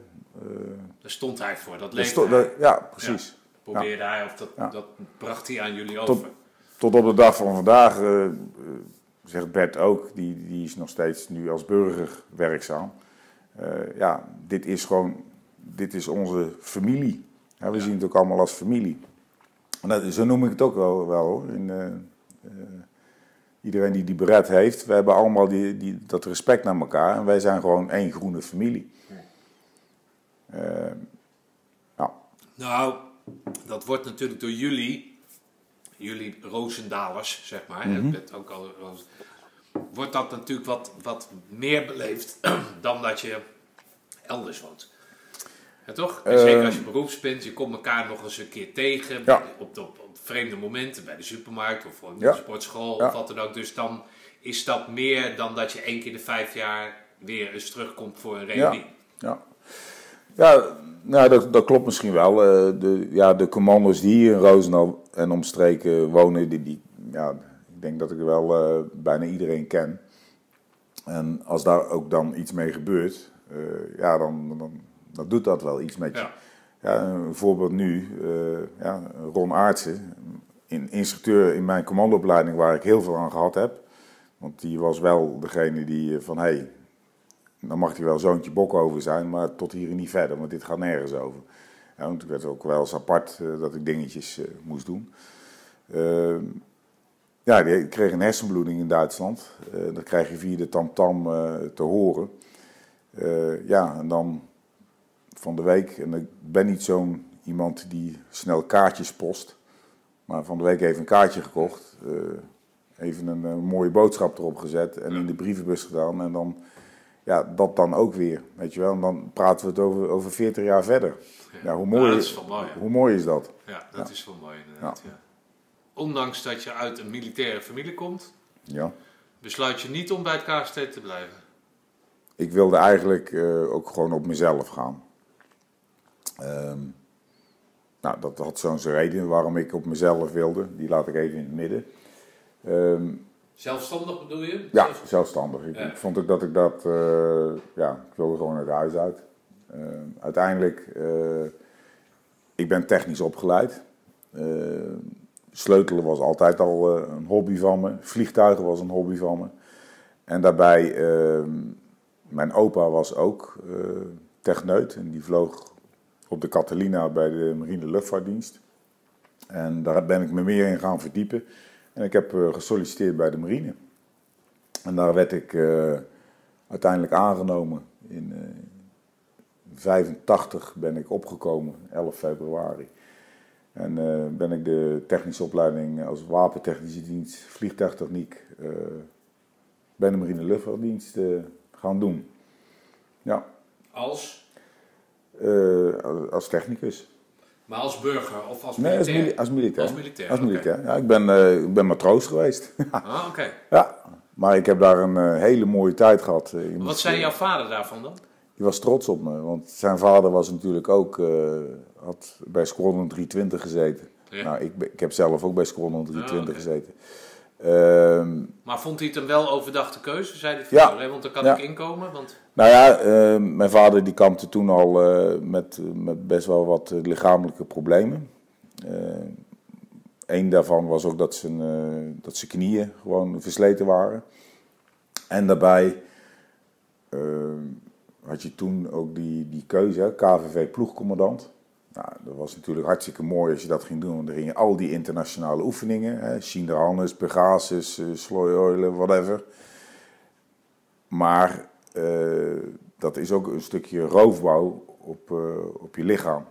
Daar stond hij voor. Dat leefde hij. ja, precies. Probeerde hij, of dat, Ja. dat bracht hij aan jullie Tot- over. Tot op de dag van vandaag, zegt Bert ook, die, die is nog steeds nu als burger werkzaam. Ja, dit is gewoon, dit is onze familie. Ja, we Ja. zien het ook allemaal als familie. En dat, zo noem ik het ook wel, wel hoor. In, eh, eh, iedereen die die bered heeft, we hebben allemaal die, die, dat respect naar elkaar. En wij zijn gewoon één groene familie. Eh, ja, Nou, dat wordt natuurlijk door jullie, jullie Roosendalers, zeg maar, hè, met ook al, wordt dat natuurlijk wat, wat meer beleefd dan dat je elders woont. Ja, toch? En zeker als je beroeps bent, je komt elkaar nog eens een keer tegen Ja. op, op, op vreemde momenten, bij de supermarkt of voor een Ja. sportschool of wat dan ook. Dus dan is dat meer dan dat je één keer in de vijf jaar weer eens terugkomt voor een reunie. Ja, ja nou, dat, dat klopt misschien wel. Eh, de, ja, de commando's die hier in Roosendaal en omstreken wonen, die, die, ja, ik denk dat ik wel eh, bijna iedereen ken. En als daar ook dan iets mee gebeurt, eh, ja, dan, dan, dan doet dat wel iets met je. Ja. Ja, een voorbeeld nu, eh, ja, Ron Aartsen, in, instructeur in mijn commandoopleiding waar ik heel veel aan gehad heb. Want die was wel degene die eh, van, hé, hey, dan mag hij wel zoontje bok over zijn, maar tot hier en niet verder, want dit gaat nergens over. Ja, want ik werd ook wel eens apart eh, dat ik dingetjes moest doen. Ja, die kreeg een hersenbloeding in Duitsland. Dat krijg je via de tamtam eh te horen. Ja, en dan van de week, en ik ben niet zo'n iemand die snel kaartjes post, maar van de week even een kaartje gekocht. eh, even een, mooie boodschap erop gezet en in de brievenbus gedaan. En dan, ja, dat dan ook weer, weet je wel. En dan praten we het over, over 40 jaar verder. Ja, hoe, mooi, Nou, dat is mooi, hoe mooi is dat? Ja, dat is wel mooi inderdaad. Ja. Ondanks dat je uit een militaire familie komt, Ja. besluit je niet om bij het KST te blijven. Ik wilde eigenlijk eh, ook gewoon op mezelf gaan. Ehm, nou, dat had zo'n reden waarom ik op mezelf wilde. Die laat ik even in het midden. Ehm, Zelfstandig bedoel je? ja, Zelfs- zelfstandig. Ik, Ja. ik vond ook dat ik dat... eh, ja, ik wilde gewoon het huis uit. Ehm, uiteindelijk... eh, ik ben technisch opgeleid. Sleutelen was altijd al eh, een hobby van me. Vliegtuigen was een hobby van me. En daarbij... mijn opa was ook techneut en die vloog op de Catalina bij de Marine Luchtvaartdienst. En daar ben ik me meer in gaan verdiepen. En ik heb eh, gesolliciteerd bij de marine. En daar werd ik eh, uiteindelijk aangenomen. In eh 85 ben ik opgekomen, 11 februari. En eh, ben ik de technische opleiding als wapentechnische dienst, vliegtuigtechniek, eh, bij de Marine Luchtvaartdienst eh, gaan doen. Ja, Als? Eh, als technicus. Maar als burger of als Nee, als, militair? mili- als militair. Als militair, Als. Ja, ik, ben, eh, ik ben matroos geweest. Ah, oké. ja, maar ik heb daar een eh, hele mooie tijd gehad. eh, in Wat zei jouw vader daarvan dan? Die was trots op me, want zijn vader was natuurlijk ook, had bij Squadron 320 gezeten. Ja. Nou, ik, ik heb zelf ook bij Squadron 320 oké. gezeten. Ehm, Maar vond hij het een wel overdachte keuze? Zei hij Ja. van, ja. want dan kan Ja. ik inkomen. Want, nou ja, eh, mijn vader die kampte toen al eh, met, met best wel wat eh, lichamelijke problemen. Eén daarvan was ook dat zijn, eh, dat zijn knieën gewoon versleten waren. En daarbij had je toen ook die, die keuze, hè, KVV ploegcommandant. Nou, dat was natuurlijk hartstikke mooi als je dat ging doen. Want er gingen al die internationale oefeningen. Hè, Sinderhannes, Pegasus, uh, Sloyoilen, whatever. Maar eh, dat is ook een stukje roofbouw op, eh, op je lichaam.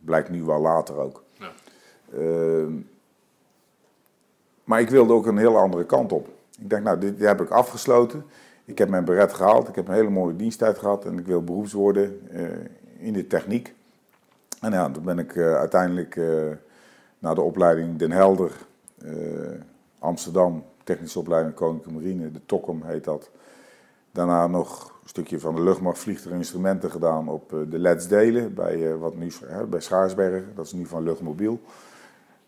Blijkt nu wel later ook. Ja. Ehm, maar ik wilde ook een heel andere kant op. Ik dacht, nou, dit, dit heb ik afgesloten. Ik heb mijn beret gehaald. Ik heb een hele mooie diensttijd gehad. En ik wil beroeps worden eh, in de techniek. En ja, toen ben ik eh, uiteindelijk eh, naar de opleiding Den Helder, eh, Amsterdam, technische opleiding Koninklijke Marine, de TOCOM heet dat. Daarna nog een stukje van de luchtmacht vliegtuiginstrumenten gedaan op de Let's Delen bij, wat nu, bij Schaarsbergen. Dat is nu van Luchtmobiel.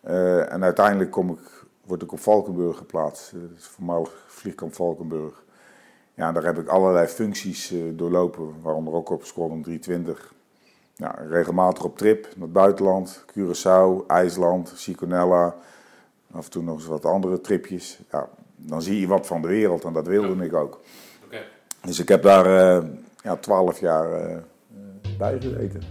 En uiteindelijk kom ik, word ik op Valkenburg geplaatst. Dat is voormalig vliegkamp Valkenburg. Ja, daar heb ik allerlei functies doorlopen, waaronder ook op Squadron 320. Ja, regelmatig op trip naar het buitenland, Curaçao, IJsland, Siconella. Af en toe nog eens wat andere tripjes. Ja, dan zie je wat van de wereld en dat wilde ik ook. Dus ik heb daar eh ja, 12 jaar eh, eh, bij gezeten.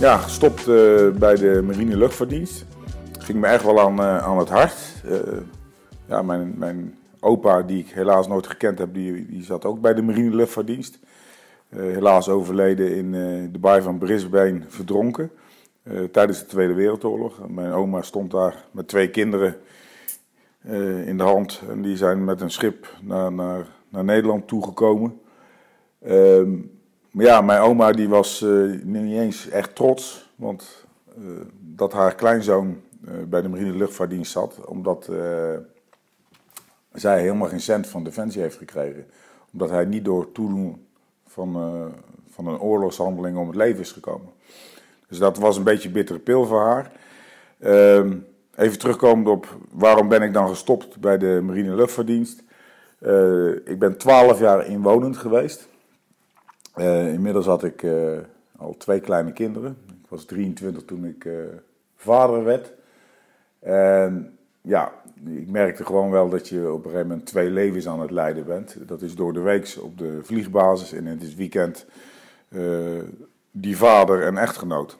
Ja, gestopt eh, bij de Marine Luchtvaartdienst. Ging me echt wel aan, eh, aan het hart. Eh, ja, mijn, mijn opa, die ik helaas nooit gekend heb, die, die zat ook bij de Marine Luchtvaartdienst. Helaas overleden in de baai van Brisbane verdronken. tijdens de Tweede Wereldoorlog. Mijn oma stond daar met twee kinderen in de hand. En die zijn met een schip naar, naar, naar Nederland toegekomen. Ehm, ja, mijn oma die was eh, niet eens echt trots, want eh, dat haar kleinzoon eh, bij de marine luchtvaartdienst zat, omdat zij helemaal geen cent van Defensie heeft gekregen. Omdat hij niet door toedoen van, van een oorlogshandeling om het leven is gekomen. Dus dat was een beetje een bittere pil voor haar. Ehm, even terugkomend op waarom ben ik dan gestopt bij de marine luchtvaartdienst. Ik ben twaalf jaar inwonend geweest. Eh, inmiddels had ik eh, al twee kleine kinderen. Ik was 23 toen ik eh, vader werd. En ja, ik merkte gewoon wel dat je op een gegeven moment twee levens aan het leiden bent. Dat is door de week op de vliegbasis en in het weekend die vader en echtgenoot.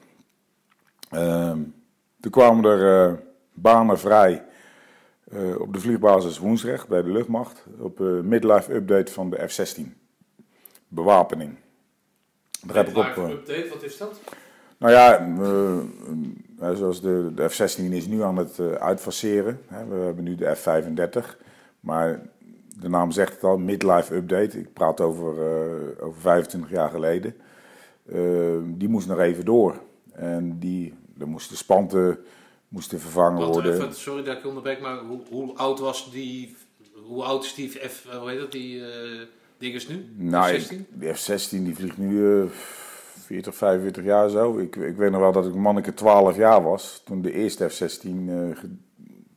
Ehm, toen kwamen er banen vrij op de vliegbasis Woensrecht bij de luchtmacht. Op midlife update van de F-16 bewapening. Ik op. Live eh, update, wat is dat? nou ja, eh, zoals de, de F-16 is nu aan het eh, uitfaceren. Hè. We hebben nu de F-35. Maar de naam zegt het al, midlife update. Ik praat over, over 25 jaar geleden. Eh, die moest nog even door. En die, er moesten spanten moesten vervangen worden. even, sorry dat ik je onderbreek, maar hoe, hoe oud was die, hoe oud is die F, hoe heet dat, die eh ding is nu? Nou, F-16? ik- de F-16 die vliegt nu eh 40, 45 jaar zo. Ik, ik weet nog wel dat ik manneke 12 jaar was toen de eerste F-16 eh,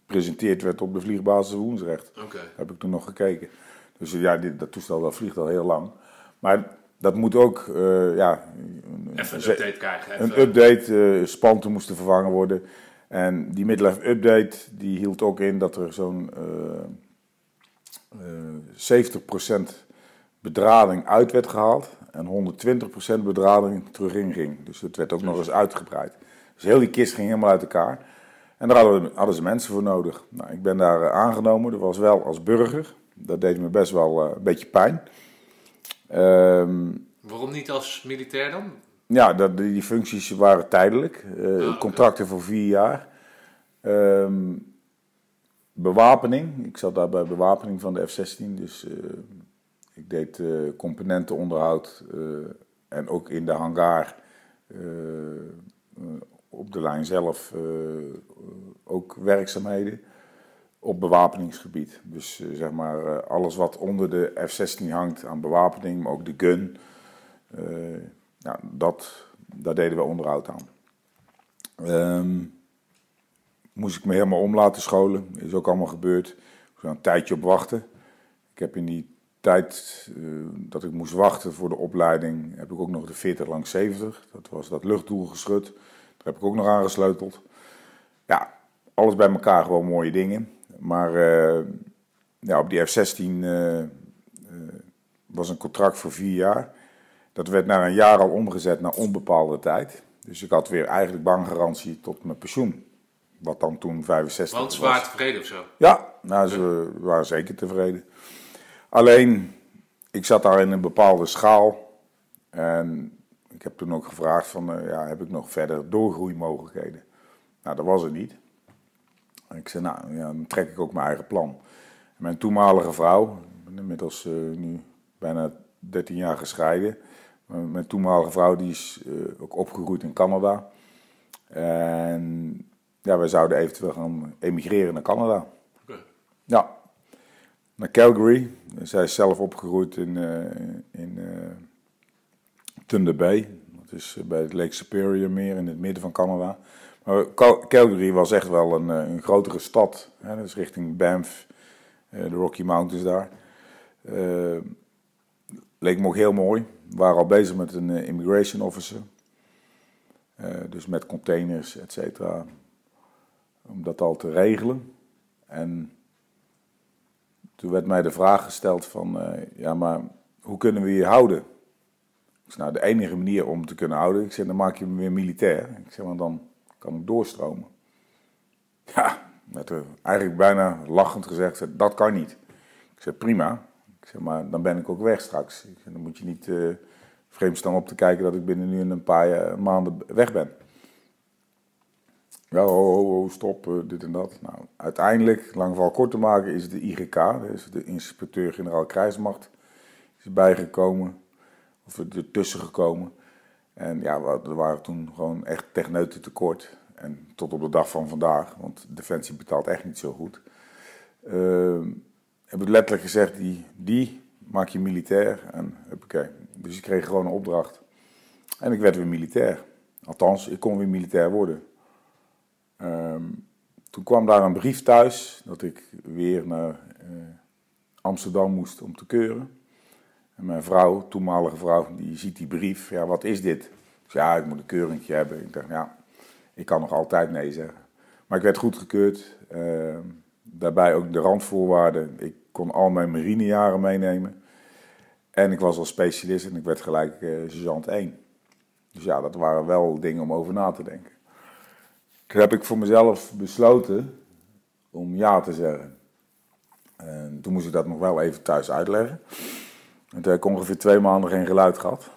gepresenteerd werd op de vliegbasis Woensrecht. Oké. Heb ik toen nog gekeken. Dus eh, ja, dit, dat toestel dat vliegt al heel lang. Maar dat moet ook, eh, ja... een- Even een update krijgen. een update, eh, spanten moesten vervangen worden. En die midlife update die hield ook in dat er zo'n eh eh 70% bedrading uit werd gehaald en 120% bedrading terug in ging. Dus het werd ook nog eens uitgebreid. Dus heel die kist ging helemaal uit elkaar. En daar hadden, hadden, ze mensen voor nodig. Nou, ik ben daar aangenomen, dat was wel als burger. Dat deed me best wel een beetje pijn. Ehm, Waarom niet als militair dan? Ja, dat, die functies waren tijdelijk. Uh, contracten voor vier jaar. Ehm, bewapening. Ik zat daar bij bewapening van de F-16. Dus uh, ik deed uh, componentenonderhoud. en ook in de hangar. op de lijn zelf ook werkzaamheden. Op bewapeningsgebied. Dus zeg maar alles wat onder de F-16 hangt aan bewapening. Maar ook de gun. Nou, dat, daar deden we onderhoud aan. Um, moest ik me helemaal om laten scholen. Is ook allemaal gebeurd. Ik moest een tijdje op wachten. Ik heb in die tijd uh, dat ik moest wachten voor de opleiding, heb ik ook nog de 40 langs 70. Dat was dat luchtdoelgeschut. Daar heb ik ook nog aan gesleuteld. Ja, alles bij elkaar gewoon mooie dingen. Maar uh, ja, op die F-16 uh, was een contract voor vier jaar. Dat werd na een jaar al omgezet naar onbepaalde tijd. Dus ik had weer eigenlijk bankgarantie tot mijn pensioen. Wat dan toen 65 Want ze waren tevreden of zo? Ja, nou, ze waren zeker tevreden. Alleen, ik zat daar in een bepaalde schaal. En ik heb toen ook gevraagd van, uh, ja, heb ik nog verder doorgroeimogelijkheden? Nou, dat was er niet. En ik zei, nou, ja, dan trek ik ook mijn eigen plan. En mijn toenmalige vrouw, inmiddels uh, nu bijna 13 jaar gescheiden... Mijn toenmalige vrouw die is uh, ook opgegroeid in Canada. En ja, wij zouden eventueel gaan emigreren naar Canada. Okay. Ja, naar Calgary. Zij is zelf opgegroeid in, uh, in uh, Thunder Bay. Dat is bij het Lake Superior meer in het midden van Canada. Maar Calgary was echt wel een, een grotere stad. Hè? Is richting Banff, de Rocky Mountains daar. leek me ook heel mooi. We waren al bezig met een eh, immigration officer. Uh, dus met containers, et cetera. Om dat al te regelen. En toen werd mij de vraag gesteld van, uh, ja maar hoe kunnen we je houden? Ik zei, nou de enige manier om te kunnen houden, ik zeg, dan maak je me weer militair. Ik zeg, maar dan kan ik doorstromen. Ja, werd er eigenlijk bijna lachend gezegd, dat kan niet. Ik zei, prima, ik zeg maar, dan ben ik ook weg straks. dan moet je niet uh, vreemd staan op te kijken dat ik binnen nu een paar uh, maanden weg ben. Ja, ho, ho, stop, dit en dat. Nou, uiteindelijk, lang val kort te maken, is de IGK, dus de inspecteur-generaal krijgsmacht, is bijgekomen. Of er tussen gekomen. En ja, we waren toen gewoon echt techneuten tekort. En tot op de dag van vandaag, want Defensie betaalt echt niet zo goed. Uh, heb ik letterlijk gezegd, die, die maak je militair. En oké. Dus ik kreeg gewoon een opdracht. En ik werd weer militair. Althans, ik kon weer militair worden. Ehm, toen kwam daar een brief thuis dat ik weer naar uh, Amsterdam moest om te keuren. En mijn vrouw, toenmalige vrouw, die ziet die brief. Ja, wat is dit? Zei, ja, ik moet een keuringje hebben. Ik dacht, ja, ik kan nog altijd nee zeggen. Maar ik werd goedgekeurd. Uh, daarbij ook de randvoorwaarden. Ik kon al mijn marinejaren meenemen. En ik was al specialist en ik werd gelijk uh, sergeant 1. Dus ja, dat waren wel dingen om over na te denken. Heb ik voor mezelf besloten om ja te zeggen. En toen moest ik dat nog wel even thuis uitleggen. En toen heb ik ongeveer twee maanden geen geluid gehad.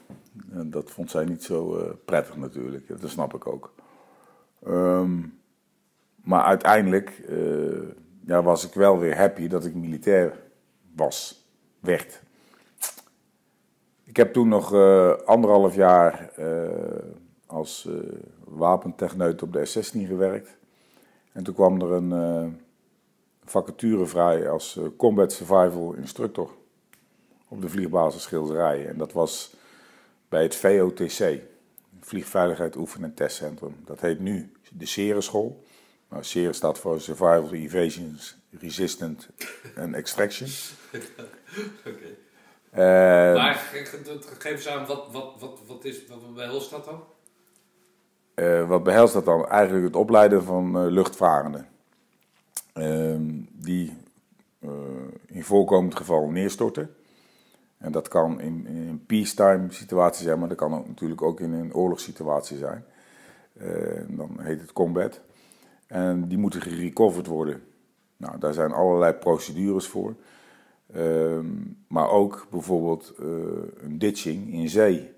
En dat vond zij niet zo uh, prettig natuurlijk, dat snap ik ook. Um, maar uiteindelijk uh, ja, was ik wel weer happy dat ik militair was, werd. Ik heb toen nog uh, anderhalf jaar als uh, wapentechneut op de S-16 gewerkt. En toen kwam er een vacature vrij als Combat Survival Instructor op de vliegbasis Schilderijen. En dat was bij het VOTC, Vliegveiligheid Oefen- en Testcentrum. Dat heet nu de Serenschool. Nou, SERE staat voor Survival, Evasion, Resistant en Extraction. Oké. Okay. Uh, maar geef eens aan, wat, wat, wat, wat, is, wat behelst dat dan? Uh, wat behelst dat dan? Eigenlijk het opleiden van uh, luchtvarenden. Ehm, die eh, in voorkomend geval neerstorten. En dat kan in, een peacetime situatie zijn, maar dat kan ook natuurlijk ook in een oorlogssituatie zijn. dan heet het combat. En die moeten gerecoverd worden. Nou, daar zijn allerlei procedures voor. Ehm, maar ook bijvoorbeeld een ditching in zee.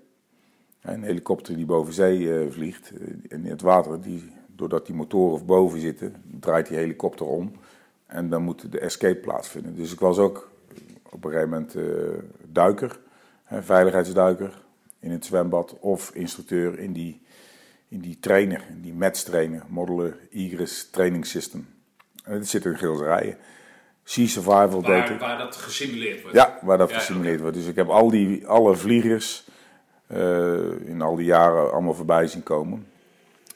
Een helikopter die boven zee uh, vliegt en in het water, die, doordat die motoren boven zitten, draait die helikopter om. En dan moet de escape plaatsvinden. Dus ik was ook op een gegeven moment uh, duiker, hè, veiligheidsduiker in het zwembad of instructeur in die, in die trainer, in die METS trainer, Modeler Igris Training System. En dat zit in Gilserijen. Sea Survival waar, deed ik. Waar dat gesimuleerd wordt. Ja, waar dat Ja, gesimuleerd wordt. Dus ik heb al die, alle vliegers eh, in al die jaren allemaal voorbij zien komen.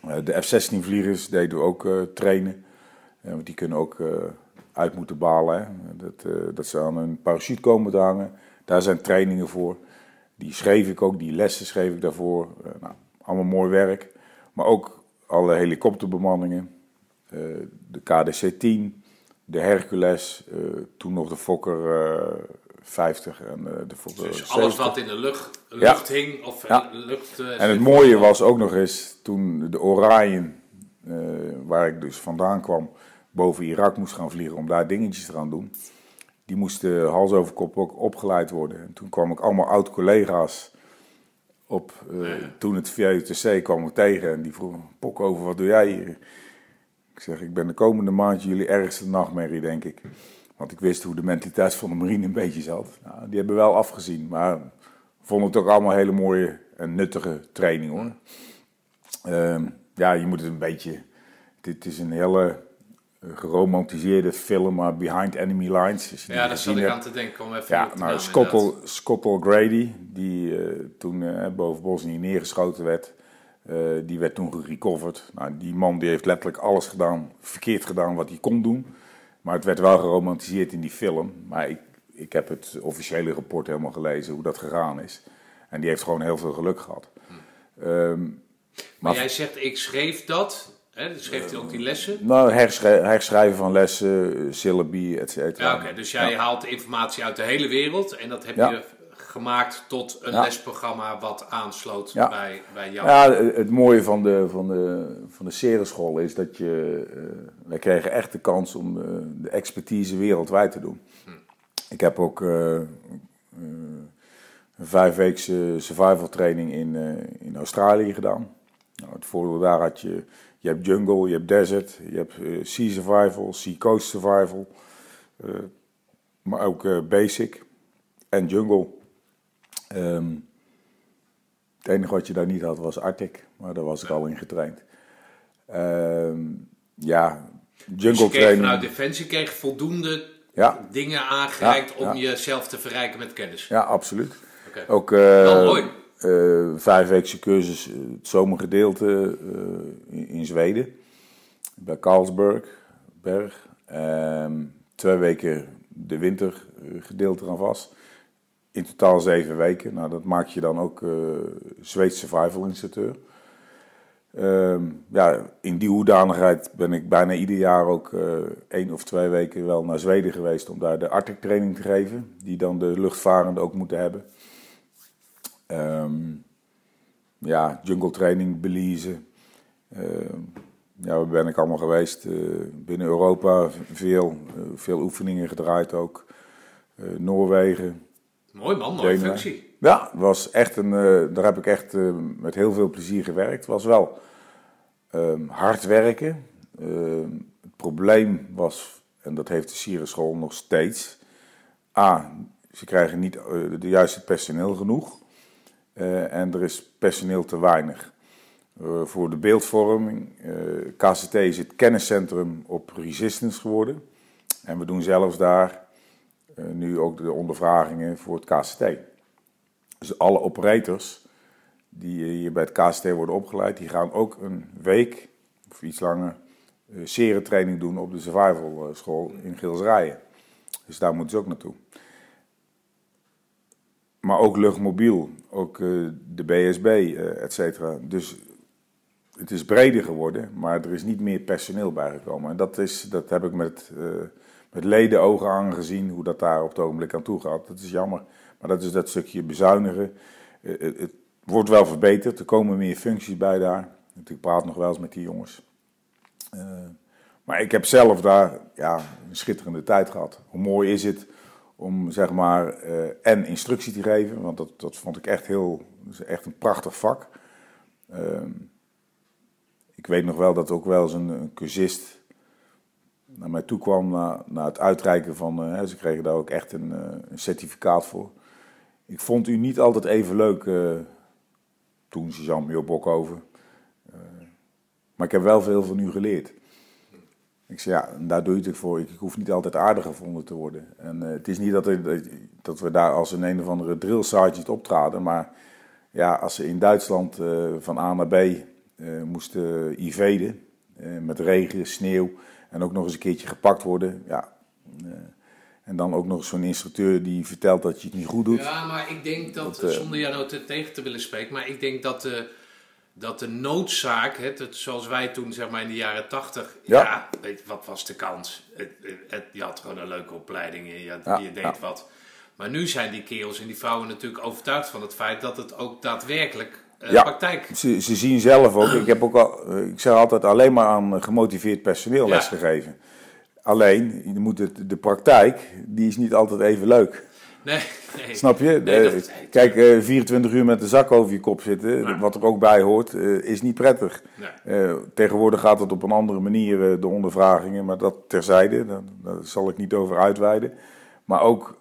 Eh, de F-16 vliegers deden we ook eh, trainen. Eh, want die kunnen ook eh, uit moeten balen. Dat, eh, dat ze aan een parachute komen te hangen. Daar zijn trainingen voor. Die schreef ik ook, die lessen schreef ik daarvoor. Eh, nou, allemaal mooi werk. Maar ook alle helikopterbemanningen. eh, de KDC-10, de Hercules, eh, toen nog de Fokker eh, 50 en eh, de Fokker Dus alles 70. wat in de lucht, lucht hing of Ja. lucht... eh, En het mooie was ook nog eens toen de Orion, eh, waar ik dus vandaan kwam, boven Irak moest gaan vliegen om daar dingetjes te gaan doen. Die moesten hals over kop ook opgeleid worden. En toen kwam ik allemaal oud-collega's op. Toen het VUTC kwam ik tegen en die vroegen, Pok over, wat doe jij hier? Ik zeg, ik ben de komende maand jullie ergste nachtmerrie, denk ik. Want ik wist hoe de mentaliteit van de marine een beetje zat. Nou, die hebben wel afgezien, maar vond het ook allemaal hele mooie en nuttige training hoor. Ehm, ja, je moet het een beetje. Dit is een hele eh, geromantiseerde film, maar behind enemy lines. Ja, daar zat ik aan te denken. Om even Ja, te nou, inderdaad. Scottle Grady, die eh, toen eh, boven Bosnië neergeschoten werd, die werd toen gerecoverd. Nou, die man die heeft letterlijk alles gedaan, verkeerd gedaan wat hij kon doen. Maar het werd wel geromantiseerd in die film. Maar ik, ik heb het officiële rapport helemaal gelezen, hoe dat gegaan is. En die heeft gewoon heel veel geluk gehad. Ehm, Maar maar jij zegt, ik schreef dat. Hè, dus schreef hij ook die lessen. nou, herschrij- herschrijven van lessen, syllabi, et cetera. Ja, oké. Dus jij Ja. haalt informatie uit de hele wereld. En dat heb Ja. je gemaakt tot een Ja. lesprogramma wat aansloot Ja. bij, bij jou. Ja, het mooie van de, van de, van de serenschool is dat je... eh, wij kregen echt de kans om eh, de expertise wereldwijd te doen. Ik heb ook eh, een vijfweekse survival training in, in Australië gedaan. Nou, het voordeel daar had je... Je hebt jungle, je hebt desert, je hebt sea survival, sea coast survival. maar ook basic en jungle. Ehm, het enige wat je daar niet had was Arctic, maar daar was ik al in getraind. Ehm, ja, dus jungle je kreeg training. vanuit Defensie kreeg voldoende Ja, dingen aangereikt Ja, om jezelf te verrijken met kennis. ja, absoluut. Oké. Ook eh Wel mooi. eh, vijfweekse cursus, eh, het zomergedeelte eh, in, in Zweden, bij Carlsberg, berg. Ehm, twee weken de wintergedeelte aan vast. In totaal zeven weken. Nou, dat maak je dan ook Zweeds survival instructeur. Ehm, ja, in die hoedanigheid ben ik bijna ieder jaar ook eh één of twee weken wel naar Zweden geweest om daar de Arctic training te geven, die dan de luchtvarenden ook moeten hebben. Ehm, ja, jungle training, Belize. Ehm, ja, ben ik allemaal geweest? Eh, binnen Europa veel, veel oefeningen gedraaid ook. Noorwegen. Mooi man, mooie functie. Ja, was echt een, eh, daar heb ik echt eh, met heel veel plezier gewerkt. Het was wel ehm, hard werken. Ehm, het probleem was, en dat heeft de Sierenschool nog steeds. A, ze krijgen niet eh, de juiste personeel genoeg. En er is personeel te weinig. Voor de beeldvorming, KCT is het kenniscentrum op resistance geworden. En we doen zelfs daar nu ook de ondervragingen voor het KCT. Dus alle operators die hier bij het KCT worden opgeleid, die gaan ook een week of iets langer eh serentraining doen op de survival eh, school in Gilsrijen. Dus daar moeten ze ook naartoe. Maar ook luchtmobiel, ook eh, de BSB, eh et cetera. Dus het is breder geworden, maar er is niet meer personeel bijgekomen. En dat, is, dat heb ik met, eh met ledenogen aangezien, hoe dat daar op het ogenblik aan toe gaat. Dat is jammer. Maar dat is dat stukje bezuinigen. Eh, het, het wordt wel verbeterd, er komen meer functies bij daar. Ik praat nog wel eens met die jongens. Eh, Maar ik heb zelf daar ja, een schitterende tijd gehad. Hoe mooi is het om zeg maar eh, en instructie te geven, want dat, dat vond ik echt heel, echt een prachtig vak. Ehm, ik weet nog wel dat ook wel eens een, een cursist naar mij toe kwam na, het uitreiken van, uh, ze kregen daar ook echt een, uh, een, certificaat voor. Ik vond u niet altijd even leuk toen, Suzanne Bokhoven. maar ik heb wel veel van u geleerd. Ik zei, ja, daar doe je het voor. Ik, hoef niet altijd aardig gevonden te worden. En het is niet dat, dat we daar als een een of andere drill sergeant optraden, maar ja, als ze in Duitsland van A naar B moesten iveden, met regen, sneeuw en ook nog eens een keertje gepakt worden, ja... En dan ook nog zo'n instructeur die vertelt dat je het niet goed doet. Ja, maar ik denk dat, dat zonder jou nou tegen te willen spreken, maar ik denk dat uh, dat de noodzaak, het, zoals wij toen zeg maar in de jaren tachtig, ja. ja, weet, wat was de kans? Het, het, je had gewoon een leuke opleiding en je, ja, je deed wat. Maar nu zijn die kerels en die vrouwen natuurlijk overtuigd van het feit dat het ook daadwerkelijk ja, praktijk... Ze, ze zien zelf ook, ik heb ook al, ik zeg altijd alleen maar aan gemotiveerd personeel lesgegeven. Alleen, je moet het, de praktijk, die is niet altijd even leuk. Nee, nee. Snap je? Nee, dat, Kijk, uh, 24 uur met de zak over je kop zitten, wat er ook bij hoort, uh, is niet prettig. Nee. Uh, tegenwoordig gaat het op een andere manier, de ondervragingen, maar dat terzijde, daar, daar, zal ik niet over uitweiden. Maar ook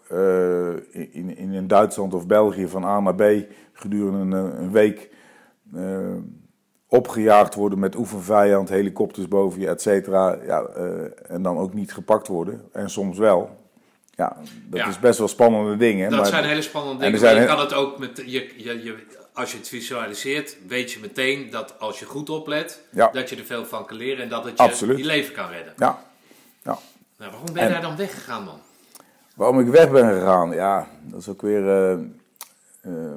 in, in, in Duitsland of België van A naar B gedurende een, een week opgejaagd worden met oefenvijand, helikopters boven je, et cetera. Ja, en dan ook niet gepakt worden. En soms wel. Ja, dat is best wel spannende dingen. Dat zijn hele spannende dingen. Maar je kan het ook met. Je, je, je, als je het visualiseert, weet je meteen dat als je goed oplet, ja. dat je er veel van kan leren en dat het je, Absoluut. je leven kan redden. Ja. ja. Nou, waarom ben je daar dan weggegaan, man? Waarom ik weg ben gegaan? Ja, dat is ook weer. Uh, uh,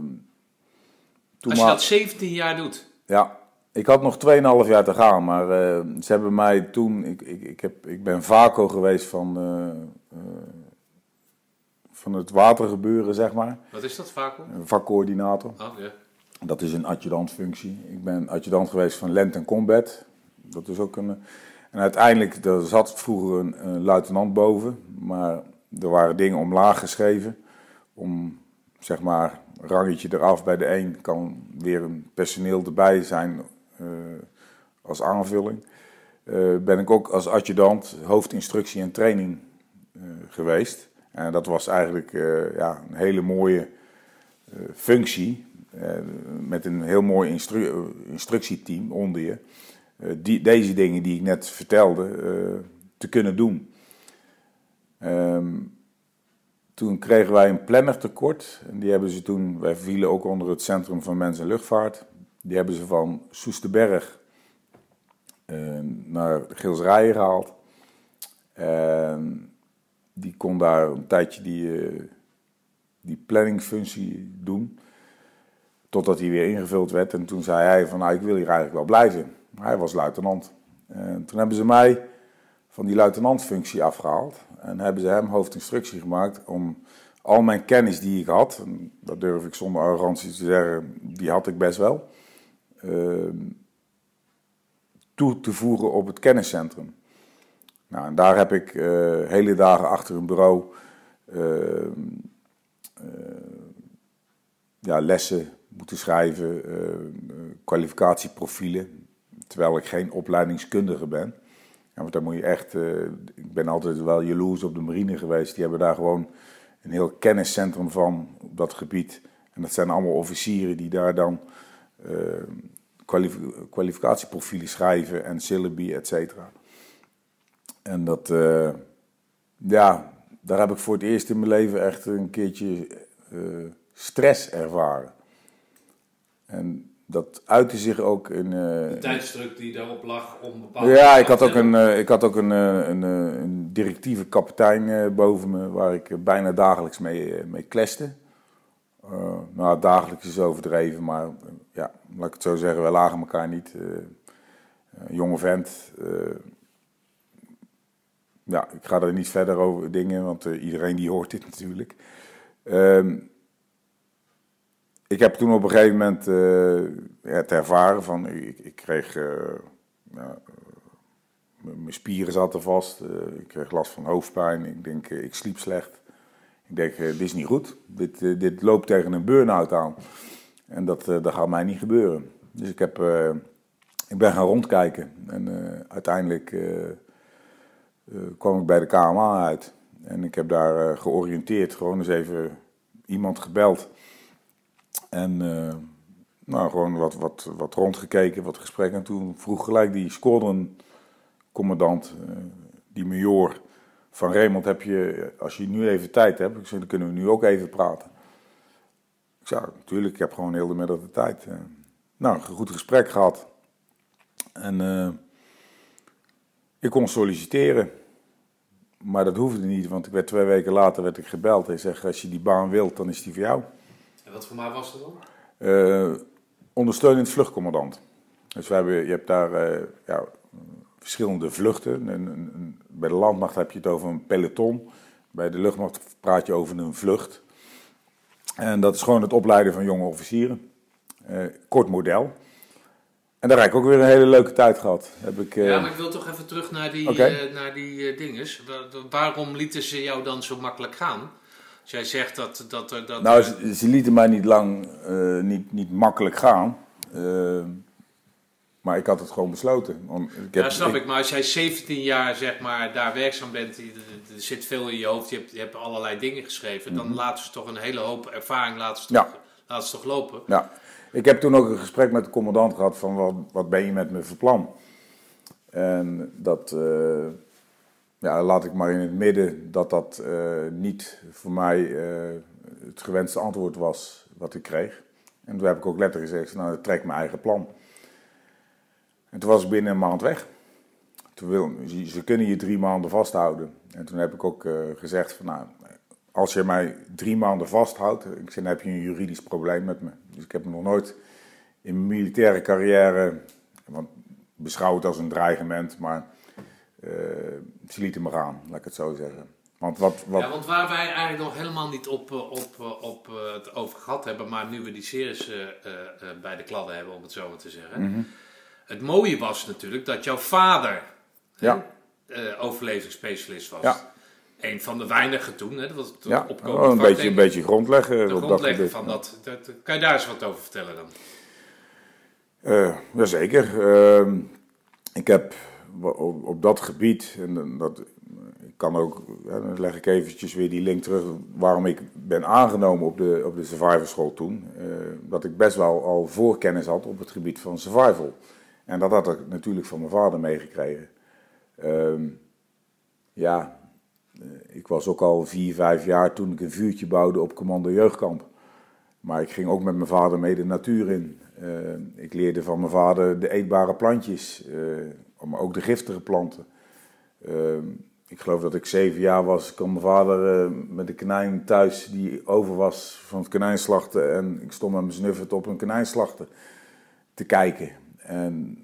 als je dat 17 jaar doet. Ja, ik had nog 2,5 jaar te gaan, maar uh, ze hebben mij toen. Ik, ik, ik, heb, ik ben vaco geweest van van het watergebeuren, zeg maar. Wat is dat, vaco? Een vakcoördinator. Oh, ja. Dat is een adjudantfunctie. Ik ben adjudant geweest van Land Combat. Dat is ook een... En uiteindelijk, er zat vroeger een, een luitenant boven, maar er waren dingen omlaag geschreven. Om, zeg maar, rangetje eraf bij de een kan weer een personeel erbij zijn uh, als aanvulling. Uh, ben ik ook als adjudant hoofdinstructie en training uh, geweest. En dat was eigenlijk ja, een hele mooie functie. Met een heel mooi instru instructieteam onder je. die, deze dingen die ik net vertelde, te kunnen doen. Um, toen kregen wij een plannertekort. En die hebben ze toen, wij vielen ook onder het Centrum van Mens en Luchtvaart. Die hebben ze van Soesterberg naar Gilsrijen gehaald. En die kon daar een tijdje die, uh, die planningfunctie doen. Totdat hij weer ingevuld werd. En toen zei hij van nou ik wil hier eigenlijk wel blijven. Hij was luitenant. En toen hebben ze mij van die luitenantfunctie afgehaald. En hebben ze hem hoofdinstructie gemaakt om al mijn kennis die ik had. Dat durf ik zonder arrogantie te zeggen, die had ik best wel. Uh, toe te voegen op het kenniscentrum. Nou, en daar heb ik uh, hele dagen achter een bureau uh, uh, ja, lessen moeten schrijven, kwalificatieprofielen, terwijl ik geen opleidingskundige ben. Ja, want daar moet je echt, ik ben altijd wel jaloers op de marine geweest, die hebben daar gewoon een heel kenniscentrum van op dat gebied. En dat zijn allemaal officieren die daar dan kwalif kwalificatieprofielen schrijven en syllabi, et cetera. En dat, uh, ja, daar heb ik voor het eerst in mijn leven echt een keertje stress ervaren. En dat uitte zich ook in... Uh, de tijdsdruk die daarop lag om bepaalde... Ja, ik had ook een, ik had ook een, een, een directieve kapitein boven me waar ik bijna dagelijks mee, mee kleste. nou, dagelijks is overdreven, maar ja, laat ik het zo zeggen, we lagen elkaar niet. jonge vent, ja, ik ga er niet verder over dingen, want iedereen die hoort dit natuurlijk. Um, ik heb toen op een gegeven moment uh, het ervaren van, ik, ik kreeg uh, mijn spieren zaten vast. Eh, ik kreeg last van hoofdpijn. Ik denk, ik sliep slecht. Ik denk, dit is niet goed. Dit, dit loopt tegen een burn-out aan. En dat, dat gaat mij niet gebeuren. Dus ik, heb, ik ben gaan rondkijken. En uiteindelijk kwam ik bij de KMA uit. En ik heb daar georiënteerd. Gewoon eens even iemand gebeld. En nou, gewoon wat, wat, wat rondgekeken, wat gesprekken. En toen vroeg gelijk die squadron-commandant, uh, die major van Raymond, heb je, als je nu even tijd hebt, ik dan kunnen we nu ook even praten. Ik zei, natuurlijk, ik heb gewoon heel de middag de tijd. Uh, nou, een goed gesprek gehad. En ik kon solliciteren. Maar dat hoefde niet, want ik werd twee weken later werd ik gebeld. Hij zegt, als je die baan wilt, dan is die voor jou. En wat voor mij was dat dan? ondersteunend vluchtcommandant. Dus we hebben, je hebt daar uh, ja, verschillende vluchten. En, bij de landmacht heb je het over een peloton. Bij de luchtmacht praat je over een vlucht. En dat is gewoon het opleiden van jonge officieren. Uh, kort model. En daar heb ik ook weer een hele leuke tijd gehad. Heb ik, uh... Ja, maar ik wil toch even terug naar die, okay. naar die dinges. Waarom lieten ze jou dan zo makkelijk gaan? Als jij zegt dat... dat, dat nou, ze, ze lieten mij niet lang, uh, niet, niet makkelijk gaan. Uh, maar ik had het gewoon besloten. ik heb, ja, snap ik, Maar als jij 17 jaar zeg maar, daar werkzaam bent, er zit veel in je hoofd, je hebt, je hebt allerlei dingen geschreven, dan mhm. laten ze toch een hele hoop ervaring laten ze toch, ja. laten ze toch lopen. Ja, ik heb toen ook een gesprek met de commandant gehad van wat, wat ben je met me van plan? En dat, uh, laat ik maar in het midden dat dat uh, niet voor mij uh, het gewenste antwoord was wat ik kreeg. En toen heb ik ook letterlijk gezegd, nou, trek mijn eigen plan. En toen was ik binnen een maand weg. Toen wil, ze kunnen je drie maanden vasthouden. En toen heb ik ook uh, gezegd van, nou, als je mij drie maanden vasthoudt, ik zeg, dan heb je een juridisch probleem met me. Dus ik heb nog nooit in mijn militaire carrière, want beschouw het als een dreigement, maar ze lieten me gaan, laat ik het zo zeggen. Want, wat, wat... Ja, want waar wij eigenlijk nog helemaal niet op, eh, op, eh, op het over gehad hebben, maar nu we die series uh, bij de kladden hebben, om het zo maar te zeggen. Mm -hmm. Het mooie was natuurlijk dat jouw vader ja. overlevingsspecialist was. Ja. Een van de weinigen toen, hè? dat was ja, oh, een, beetje, een beetje grondleggen. De grondleggen van dat, dat, Kan je daar eens wat over vertellen dan? Jazeker. Uh, ik heb op, op dat gebied, en dat, kan ook, dan leg ik eventjes weer die link terug waarom ik ben aangenomen op de, op de survival school toen. Uh, dat ik best wel al voorkennis had op het gebied van survival. En dat had ik natuurlijk van mijn vader meegekregen. Uh, ja, eh, ik was ook al vier, vijf jaar toen ik een vuurtje bouwde op commando jeugdkamp. Maar ik ging ook met mijn vader mee de natuur in. Uh, ik leerde van mijn vader de eetbare plantjes maar ook de giftige planten. Ehm, ik geloof dat ik zeven jaar was, kwam mijn vader uh, met een konijn thuis die over was van het konijnslachten. En ik stond met mijn snuffert op een konijnslachten te kijken. En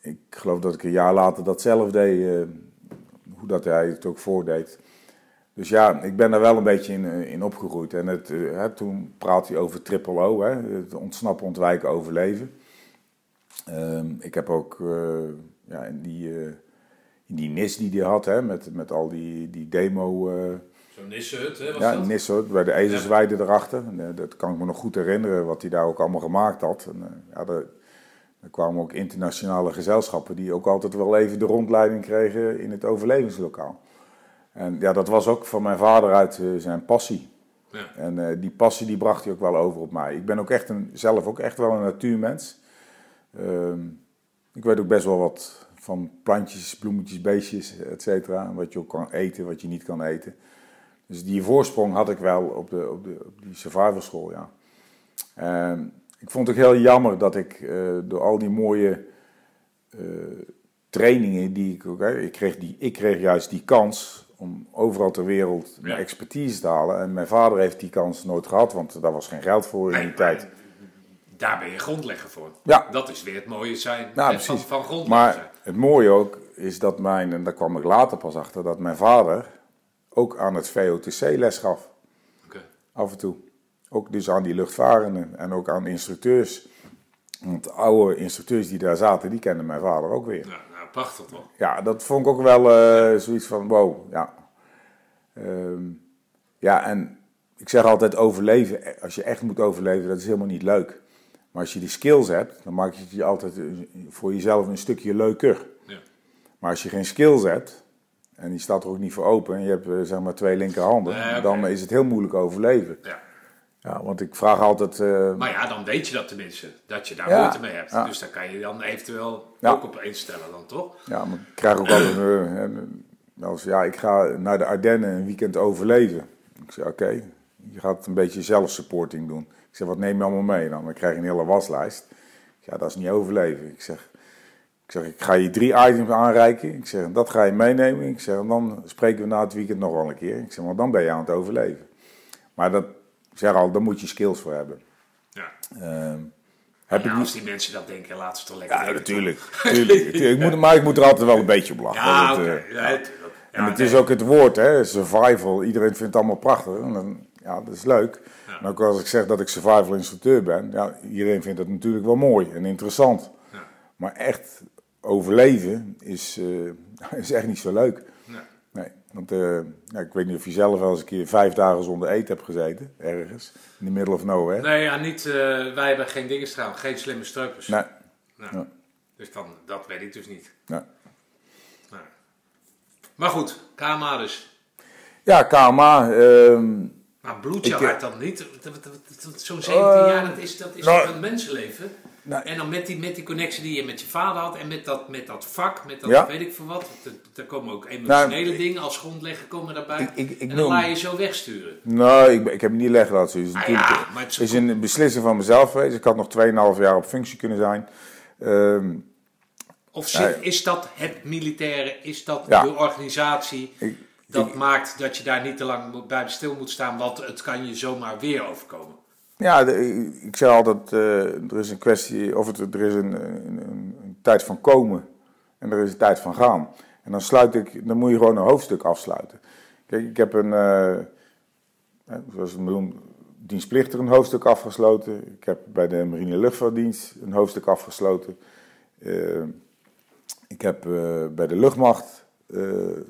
ik geloof dat ik een jaar later dat zelf deed, uh, hoe dat hij het ook voordeed. Dus ja, ik ben daar wel een beetje in, eh, in opgegroeid. En het, uh, toen praat hij over triple O, hè, het ontsnappen, ontwijken, overleven. Ehm, ik heb ook uh, ja, in, die, uh, in die NIS die hij had, hè, met, met al die, die demo... Uh, Zo'n Nishut, hè? Was ja, dat? Nishut, bij de ezelsweide ja. erachter. En, dat kan ik me nog goed herinneren, wat hij daar ook allemaal gemaakt had. En, ja, er, er kwamen ook internationale gezelschappen die ook altijd wel even de rondleiding kregen in het overlevingslokaal. En ja, dat was ook van mijn vader uit zijn passie. Ja. En die passie die bracht hij ook wel over op mij. Ik ben ook echt een, zelf ook echt wel een natuurmens. Uh, ik weet ook best wel wat van plantjes, bloemetjes, beestjes, et cetera. Wat je ook kan eten, wat je niet kan eten. Dus die voorsprong had ik wel op, de, op, de, op die survival school, ja. Uh, ik vond het ook heel jammer dat ik uh, door al die mooie uh, trainingen die ik ook... Ik kreeg, die, ik kreeg juist die kans om overal ter wereld mijn expertise te halen. En mijn vader heeft die kans nooit gehad, want daar was geen geld voor in die tijd daar ben je grondlegger voor. Ja. Dat is weer het mooie zijn nou, van, van grondlegger maar het mooie ook is dat mijn, en daar kwam ik later pas achter, dat mijn vader ook aan het VOTC les gaf. Okay. Af en toe. Ook dus aan die luchtvarenden en ook aan instructeurs. Want de oude instructeurs die daar zaten, die kenden mijn vader ook weer. Ja, nou prachtig toch? Ja, dat vond ik ook wel eh, zoiets van wow. Ja. Ehm, ja, en ik zeg altijd overleven. Als je echt moet overleven, dat is helemaal niet leuk. Maar als je die skills hebt, dan maak je het je altijd eh, voor jezelf een stukje leuker. Ja. Maar als je geen skills hebt, en die staat er ook niet voor open, en je hebt eh, zeg maar twee linkerhanden, Nee, dan is het heel moeilijk overleven. Ja. Ja, want ik vraag altijd. eh, Maar ja, dan weet je dat tenminste, dat je daar Ja, moeite mee hebt. ja. Dus daar kan je dan eventueel Ja. ook op instellen dan, toch? Ja, maar ik krijg ook altijd een- als ja, ik ga naar de Ardennen een weekend overleven. Ik zeg, oké, je gaat een beetje zelfsupporting doen. Ik zeg, wat neem je allemaal mee dan? Dan krijg je een hele waslijst. Ik zeg, Ja, dat is niet overleven. Ik zeg, ik zeg, ik ga je drie items aanreiken. Ik zeg, dat ga je meenemen. Ik zeg, dan spreken we na het weekend nog wel een keer. Ik zeg, maar dan ben je aan het overleven. Maar dat, ik zeg al, daar moet je skills voor hebben. Ja. Ehm, heb ja, ik als niet... die mensen dat denken, laat ze toch lekker Ja, denken, natuurlijk. natuurlijk, natuurlijk. Ik moet, maar ik moet er altijd wel een beetje op lachen. Ja, Dat, oké. eh, Ja, natuurlijk. Ja, en het nee. is ook het woord, hè, survival. Iedereen vindt het allemaal prachtig. En dan, ja, dat is leuk. Ja. En ook als ik zeg dat ik survival instructeur ben, ja, iedereen vindt het natuurlijk wel mooi en interessant. Ja. Maar echt overleven is, eh, is echt niet zo leuk. Nee. Nee, want eh, ja, ik weet niet of je zelf wel eens een keer vijf dagen zonder eten hebt gezeten, ergens, in the middle of nowhere. Nee, ja, niet, eh, wij hebben geen dingenstraal, geen slimme streupers. Nee, Nou, Ja. Dus dan, dat weet ik dus niet. Nou. Maar goed, KMA dus. Ja, KMA. ehm, Maar bloed je Ik, eh, hart dan niet? Zo'n 17 Eh, jaar, dat is, dat is nou, een mensenleven? nou, En dan met die, met die connectie die je met je vader had en met dat, met dat vak, met dat Ja. weet ik veel wat. Er- Er komen ook emotionele Nou, dingen als grondlegger komen daarbij. Ik- ik- ik en dan noem- laat je zo wegsturen. Nou, ik, ik heb niet leggen laten. Het is Ah natuurlijk ja, maar het is- het is een beslissing van mezelf geweest. Ik had nog 2,5 jaar op functie kunnen zijn. Ehm, Of zit, is dat het militaire, is dat Ja. de organisatie dat ik- maakt dat je daar niet te lang bij stil moet staan, want het kan je zomaar weer overkomen. ja, de- ik, zeg altijd, eh, er is een kwestie, of het, er is een, een, een, een tijd van komen en er is een tijd van gaan. En dan sluit ik, dan moet je gewoon een hoofdstuk afsluiten. Kijk, ik heb een, eh, zoals we doen, dienstplichtig een hoofdstuk afgesloten. Ik heb bij de Marine Luchtvaartdienst een hoofdstuk afgesloten. Eh, ik heb bij de luchtmacht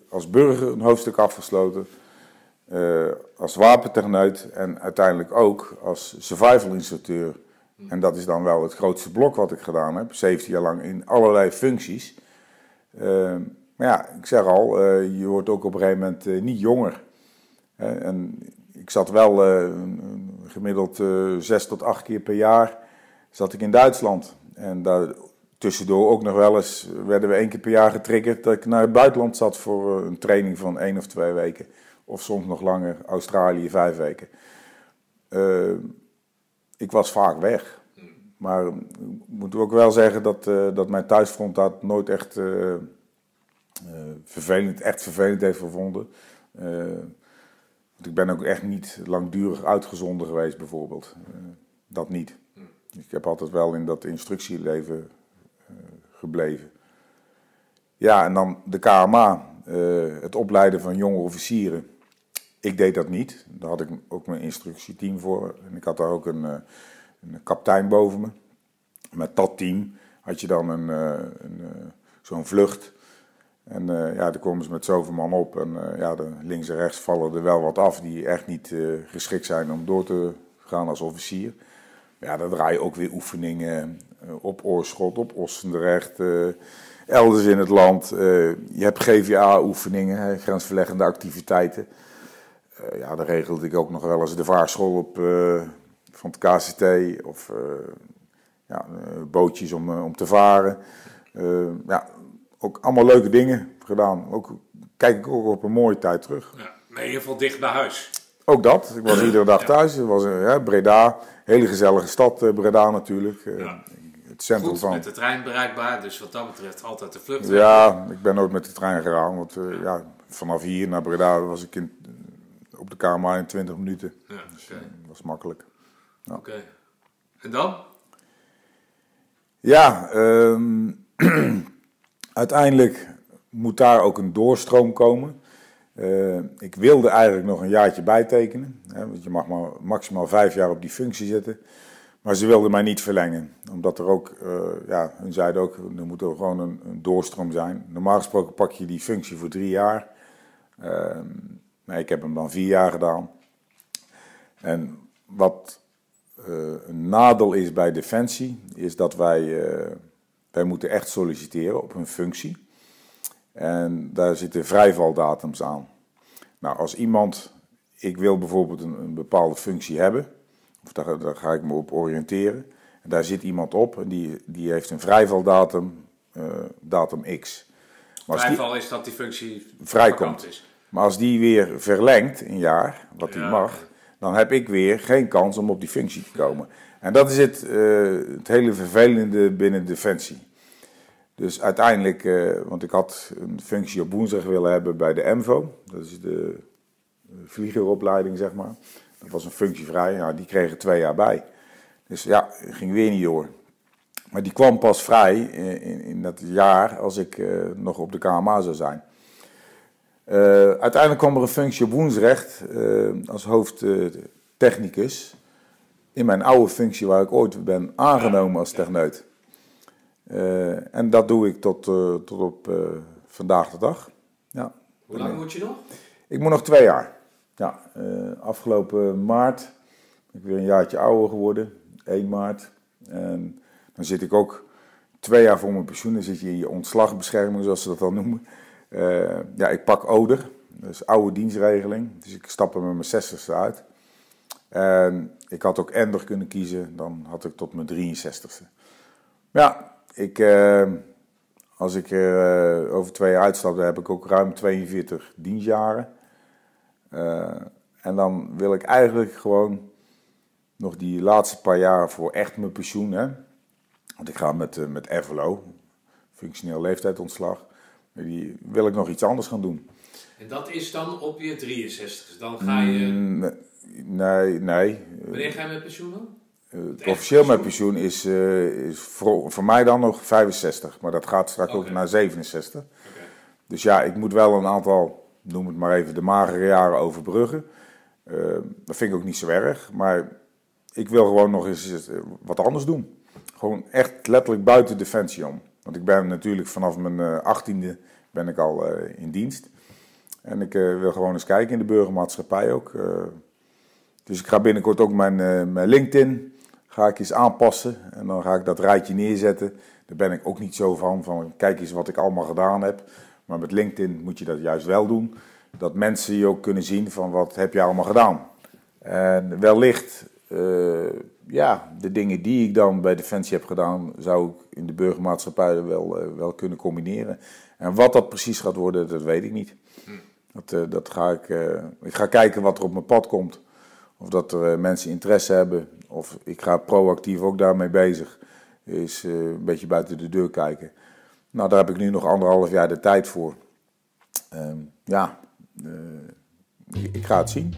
als burger een hoofdstuk afgesloten. Eh, als wapentechneut en uiteindelijk ook als survival instructeur. En dat is dan wel het grootste blok wat ik gedaan heb. 17 jaar lang in allerlei functies. Eh, maar ja, ik zeg al, eh, je wordt ook op een gegeven moment eh, niet jonger. En ik zat wel eh, gemiddeld eh, zes tot acht keer per jaar zat ik in Duitsland. En daar tussendoor ook nog wel eens werden we één keer per jaar getriggerd dat ik naar het buitenland zat voor eh, een training van één of twee weken. Of soms nog langer, Australië vijf weken. Eh, ik was vaak weg. Maar ik moet ook wel zeggen dat, eh, dat mijn thuisfront dat nooit echt, eh, eh, vervelend, echt vervelend heeft gevonden. Eh, want ik ben ook echt niet langdurig uitgezonden geweest, bijvoorbeeld. Eh, dat niet. Ik heb altijd wel in dat instructieleven eh, gebleven. Ja, en dan de KMA, eh, het opleiden van jonge officieren. Ik deed dat niet. Daar had ik ook mijn instructieteam voor. En ik had daar ook een, eh, een kapitein boven me. Met dat team had je dan een, eh, een, zo'n vlucht. En ja, daar komen ze met zoveel man op. En ja, de, links en rechts vallen er wel wat af die echt niet geschikt zijn om door te gaan als officier. Ja, dan draai je ook weer oefeningen op Oorschot, op Ossendrecht, eh, elders in het land. Eh, je hebt GVA-oefeningen, grensverleggende activiteiten. Eh, ja, dan regelde ik ook nog wel eens de vaarschool op, eh, van het KCT of eh, ja, eh, bootjes om, eh, om te varen. Eh, ja, ook allemaal leuke dingen gedaan. Ook, kijk ik ook op een mooie tijd terug. Ja, maar in ieder geval dicht bij huis. Ook dat. Ik was iedere dag thuis. Het was eh, ja, Breda. Hele gezellige stad, eh, Breda natuurlijk. Eh, Ja. Het centrum Goed, van. met de trein bereikbaar, dus wat dat betreft altijd de vlucht. Ja, ik ben nooit met de trein gegaan. Want eh, ja, vanaf hier naar Breda was ik in, op de KMA in 20 minuten. Ja, oké. Dat was makkelijk. Oké. En dan? Ja, ehm, uiteindelijk moet daar ook een doorstroom komen. Eh, ik wilde eigenlijk nog een jaartje bijtekenen. Hè, want je mag maar maximaal vijf jaar op die functie zitten. Maar ze wilden mij niet verlengen. Omdat er ook, uh, ja, hun zeiden ook, er moet er gewoon een, een, doorstroom zijn. Normaal gesproken pak je die functie voor drie jaar. Maar ik heb hem dan vier jaar gedaan. En wat uh, een nadeel is bij Defensie, is dat wij, wij moeten echt solliciteren op een functie. En daar zitten vrijvaldatums aan. Nou, als iemand, ik wil bijvoorbeeld een bepaalde functie hebben, of daar, daar, ga ik me op oriënteren. En daar zit iemand op en die, die heeft een vrijvaldatum, uh, datum X. Maar Vrijval is dat die functie vrijkomt. Is. Maar als die weer verlengt, een jaar, wat die mag, dan heb ik weer geen kans om op die functie te komen. En dat is het, uh, het hele vervelende binnen Defensie. Dus uiteindelijk, uh, want ik had een functie op woensdag willen hebben bij de MVO, dat is de vliegeropleiding zeg maar. Dat was een functievrij, nou, die kregen twee jaar bij. Dus ja, ging weer niet door. Maar die kwam pas vrij in, in dat jaar als ik uh, nog op de KMA zou zijn. Uh, uiteindelijk kwam er een functie op Woensrecht uh, als hoofdtechnicus. in mijn oude functie waar ik ooit ben aangenomen als techneut. en dat doe ik tot, tot op vandaag de dag. Ja. Hoe lang moet je nog? Ik moet nog twee jaar. Ja, uh, afgelopen maart ben ik weer een jaartje ouder geworden, 1 maart. En dan zit ik ook twee jaar voor mijn pensioen. Dan zit je in je ontslagbescherming, zoals ze dat dan noemen. Uh, ja, ik pak ouder, dus oude dienstregeling. Dus ik stap er met mijn 60 uit. En ik had ook Ender kunnen kiezen, dan had ik tot mijn 63ste. Ja, ik, uh, als ik er over twee jaar uitstap, dan heb ik ook ruim 42 dienstjaren. Uh, en dan wil ik eigenlijk gewoon nog die laatste paar jaar voor echt mijn pensioen. Hè? Want ik ga met, uh, met FLO, functioneel leeftijdontslag. Die wil ik nog iets anders gaan doen. En dat is dan op je 63 Dan ga je. Mm, nee, nee. Wanneer ga je met pensioen dan? Uh, officieel met pensioen is, uh, is voor, voor, mij dan nog 65, maar dat gaat straks okay. ook naar 67. Okay. Dus ja, ik moet wel een aantal noem het maar even, de magere jaren overbruggen. Uh, dat vind ik ook niet zo erg, maar ik wil gewoon nog eens eh, wat anders doen. Gewoon echt letterlijk buiten Defensie om. Want ik ben natuurlijk vanaf mijn achttiende ben ik al in dienst. En ik wil gewoon eens kijken in de burgermaatschappij ook. dus ik ga binnenkort ook mijn, mijn LinkedIn ga ik eens aanpassen. En dan ga ik dat rijtje neerzetten. Daar ben ik ook niet zo van, van kijk eens wat ik allemaal gedaan heb. Maar met LinkedIn moet je dat juist wel doen. Dat mensen je ook kunnen zien van wat heb je allemaal gedaan. En wellicht, uh, ja, de dingen die ik dan bij Defensie heb gedaan, zou ik in de burgermaatschappij wel, uh, wel kunnen combineren. En wat dat precies gaat worden, dat weet ik niet. Dat, uh, dat ga ik, ik ga kijken wat er op mijn pad komt. Of dat er mensen interesse hebben. Of ik ga proactief ook daarmee bezig. Is een beetje buiten de deur kijken. Nou, daar heb ik nu nog anderhalf jaar de tijd voor. Uh, ja, uh, ik ga het zien.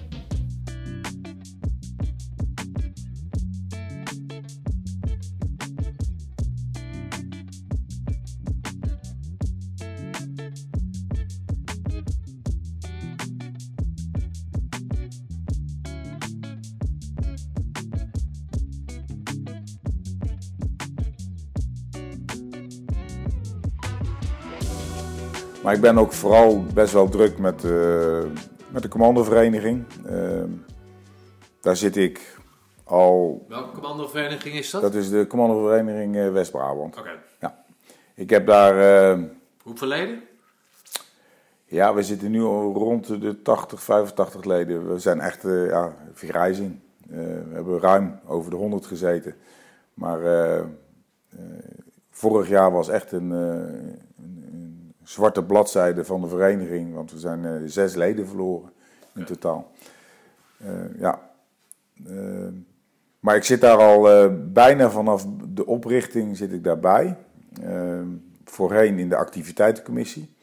Ik ben ook vooral best wel druk met, uh, met de commandovereniging. Uh, daar zit ik al. Welke commandovereniging is dat? Dat is de commandovereniging uh, West-Brabant. Oké. Ja. Ik heb daar. Hoeveel leden? Ja, we zitten nu al rond de 80, 85 leden. We zijn echt ja, vergrijzing. we hebben ruim over de 100 gezeten. Maar vorig jaar was echt een, zwarte bladzijde van de vereniging, want we zijn uh, zes leden verloren in totaal. Uh, ja. Uh, maar ik zit daar al bijna vanaf de oprichting zit ik daarbij. voorheen in de activiteitencommissie.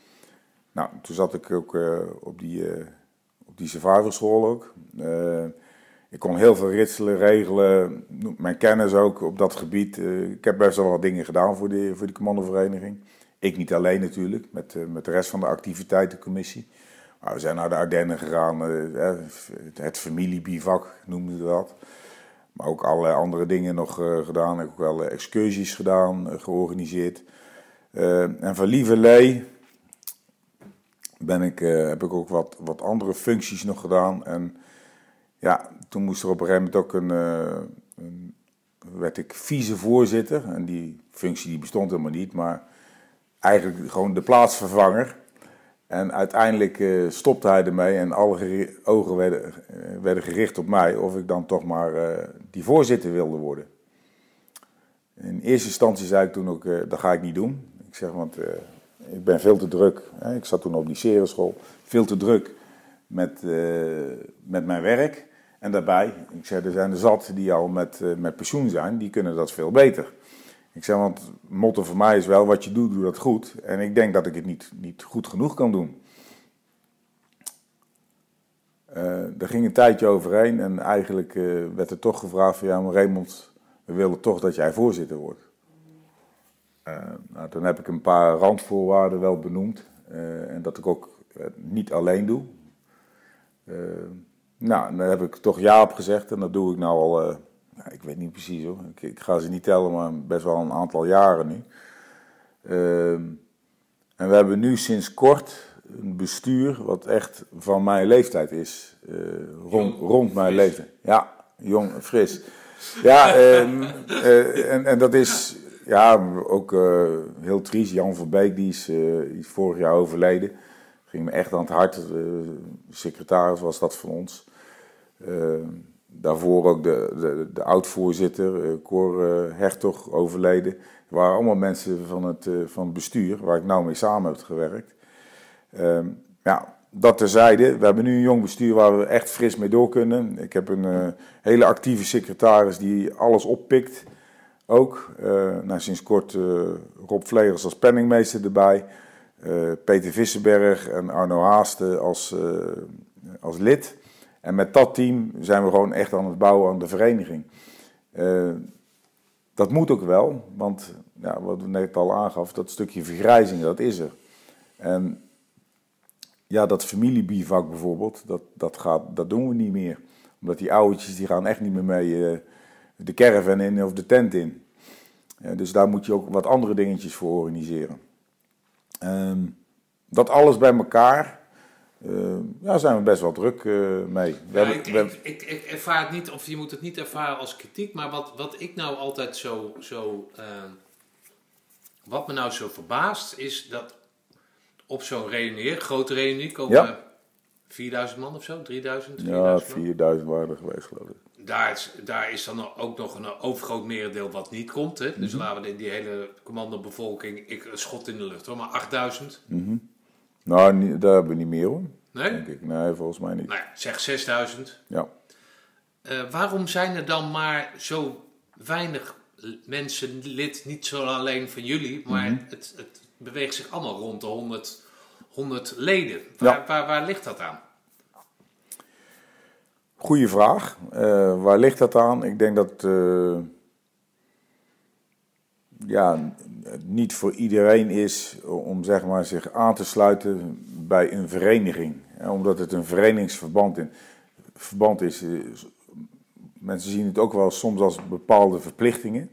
Nou, toen zat ik ook op die, op die survivorschool ook. ik kon heel veel ritselen, regelen, mijn kennis ook op dat gebied. ik heb best wel wat dingen gedaan voor, de, voor die commandovereniging. Ik niet alleen natuurlijk, met, uh, met de rest van de activiteitencommissie. Maar we zijn naar de Ardennen gegaan, uh, het familiebivak noemden we dat. Maar ook allerlei andere dingen nog gedaan. Ik heb ook wel excursies gedaan, georganiseerd. en van Lieverlee ben ik, heb ik ook wat, wat andere functies nog gedaan. En ja, toen moest er op een gegeven moment ook een, een werd ik vicevoorzitter. En die functie die bestond helemaal niet, maar eigenlijk gewoon de plaatsvervanger. En uiteindelijk uh, stopte hij ermee en alle ogen werden, uh, werden, gericht op mij of ik dan toch maar uh, die voorzitter wilde worden. In eerste instantie zei ik toen ook, dat ga ik niet doen. Ik zeg, want ik ben veel te druk. Hè? Ik zat toen op die serenschool. Veel te druk met, met mijn werk. En daarbij, ik zei, er zijn er zat die al met, met pensioen zijn, die kunnen dat veel beter. Ik zeg, want motto voor mij is wel, wat je doet, doe dat goed. En ik denk dat ik het niet, niet goed genoeg kan doen. Uh, er ging een tijdje overheen en eigenlijk uh, werd er toch gevraagd van, ja maar Raymond, we willen toch dat jij voorzitter wordt. Uh, nou, toen heb ik een paar randvoorwaarden wel benoemd. en dat ik ook niet alleen doe. nou, daar heb ik toch ja op gezegd en dat doe ik nou al ik weet niet precies hoor. Ik, ik, ga ze niet tellen, maar best wel een aantal jaren nu. Ehm, en we hebben nu sinds kort een bestuur wat echt van mijn leeftijd is. Uh, rond, rond mijn leeftijd. Ja, jong, fris. Ja, ehm, eh, en, en dat is ja, ook uh, heel triest. Jan van Beek, die is, die is vorig jaar overleden. Ging me echt aan het hart. secretaris was dat van ons. Daarvoor ook de, de, de oud-voorzitter, uh, Cor uh, Hertog, overleden. Het waren allemaal mensen van het, uh, van het bestuur, waar ik nou mee samen heb gewerkt. Ehm, ja, dat terzijde. We hebben nu een jong bestuur waar we echt fris mee door kunnen. Ik heb een hele actieve secretaris die alles oppikt. Ook. nou, sinds kort Rob Vlegels als penningmeester erbij. Peter Vissenberg en Arno Haasten als, als lid. En met dat team zijn we gewoon echt aan het bouwen aan de vereniging. Uh, dat moet ook wel, want ja, wat we net al aangaf, dat stukje vergrijzing, dat is er. En ja, dat familiebivak bijvoorbeeld, dat, dat, gaat, dat doen we niet meer. Omdat die oudjes die gaan echt niet meer mee uh, de caravan in of de tent in. Dus daar moet je ook wat andere dingetjes voor organiseren. Uh, dat alles bij elkaar, uh, ja, zijn we best wel druk uh, mee. We ja, hebben, ik, ik, ik, ervaar het niet, of je moet het niet ervaren als kritiek, maar wat, wat ik nou altijd zo, zo uh, wat me nou zo verbaast, is dat op zo'n reunie, grote reunie, komen ja. 4000 man of zo, 3000? 4000 ja, 4000 waren er geweest, geloof ik. Daar is, daar is dan ook nog een overgroot merendeel wat niet komt. Hè? Dus mm -hmm. laten we die hele commandobevolking, ik schot in de lucht hoor, maar 8000. Mm -hmm. Nou, daar hebben we niet meer hoor. Nee? Denk ik. Nee, volgens mij niet. Nou zeg 6000. Ja. Uh, waarom zijn er dan maar zo weinig mensen lid, niet zo alleen van jullie, maar mm -hmm. het, het, beweegt zich allemaal rond de 100, 100 leden. Waar, ja. waar, waar, ligt dat aan? Goeie vraag. Uh, waar ligt dat aan? Ik denk dat. Uh, ja, niet voor iedereen is om zeg maar, zich aan te sluiten bij een vereniging. Omdat het een verenigingsverband in, verband is. Mensen zien het ook wel soms als bepaalde verplichtingen.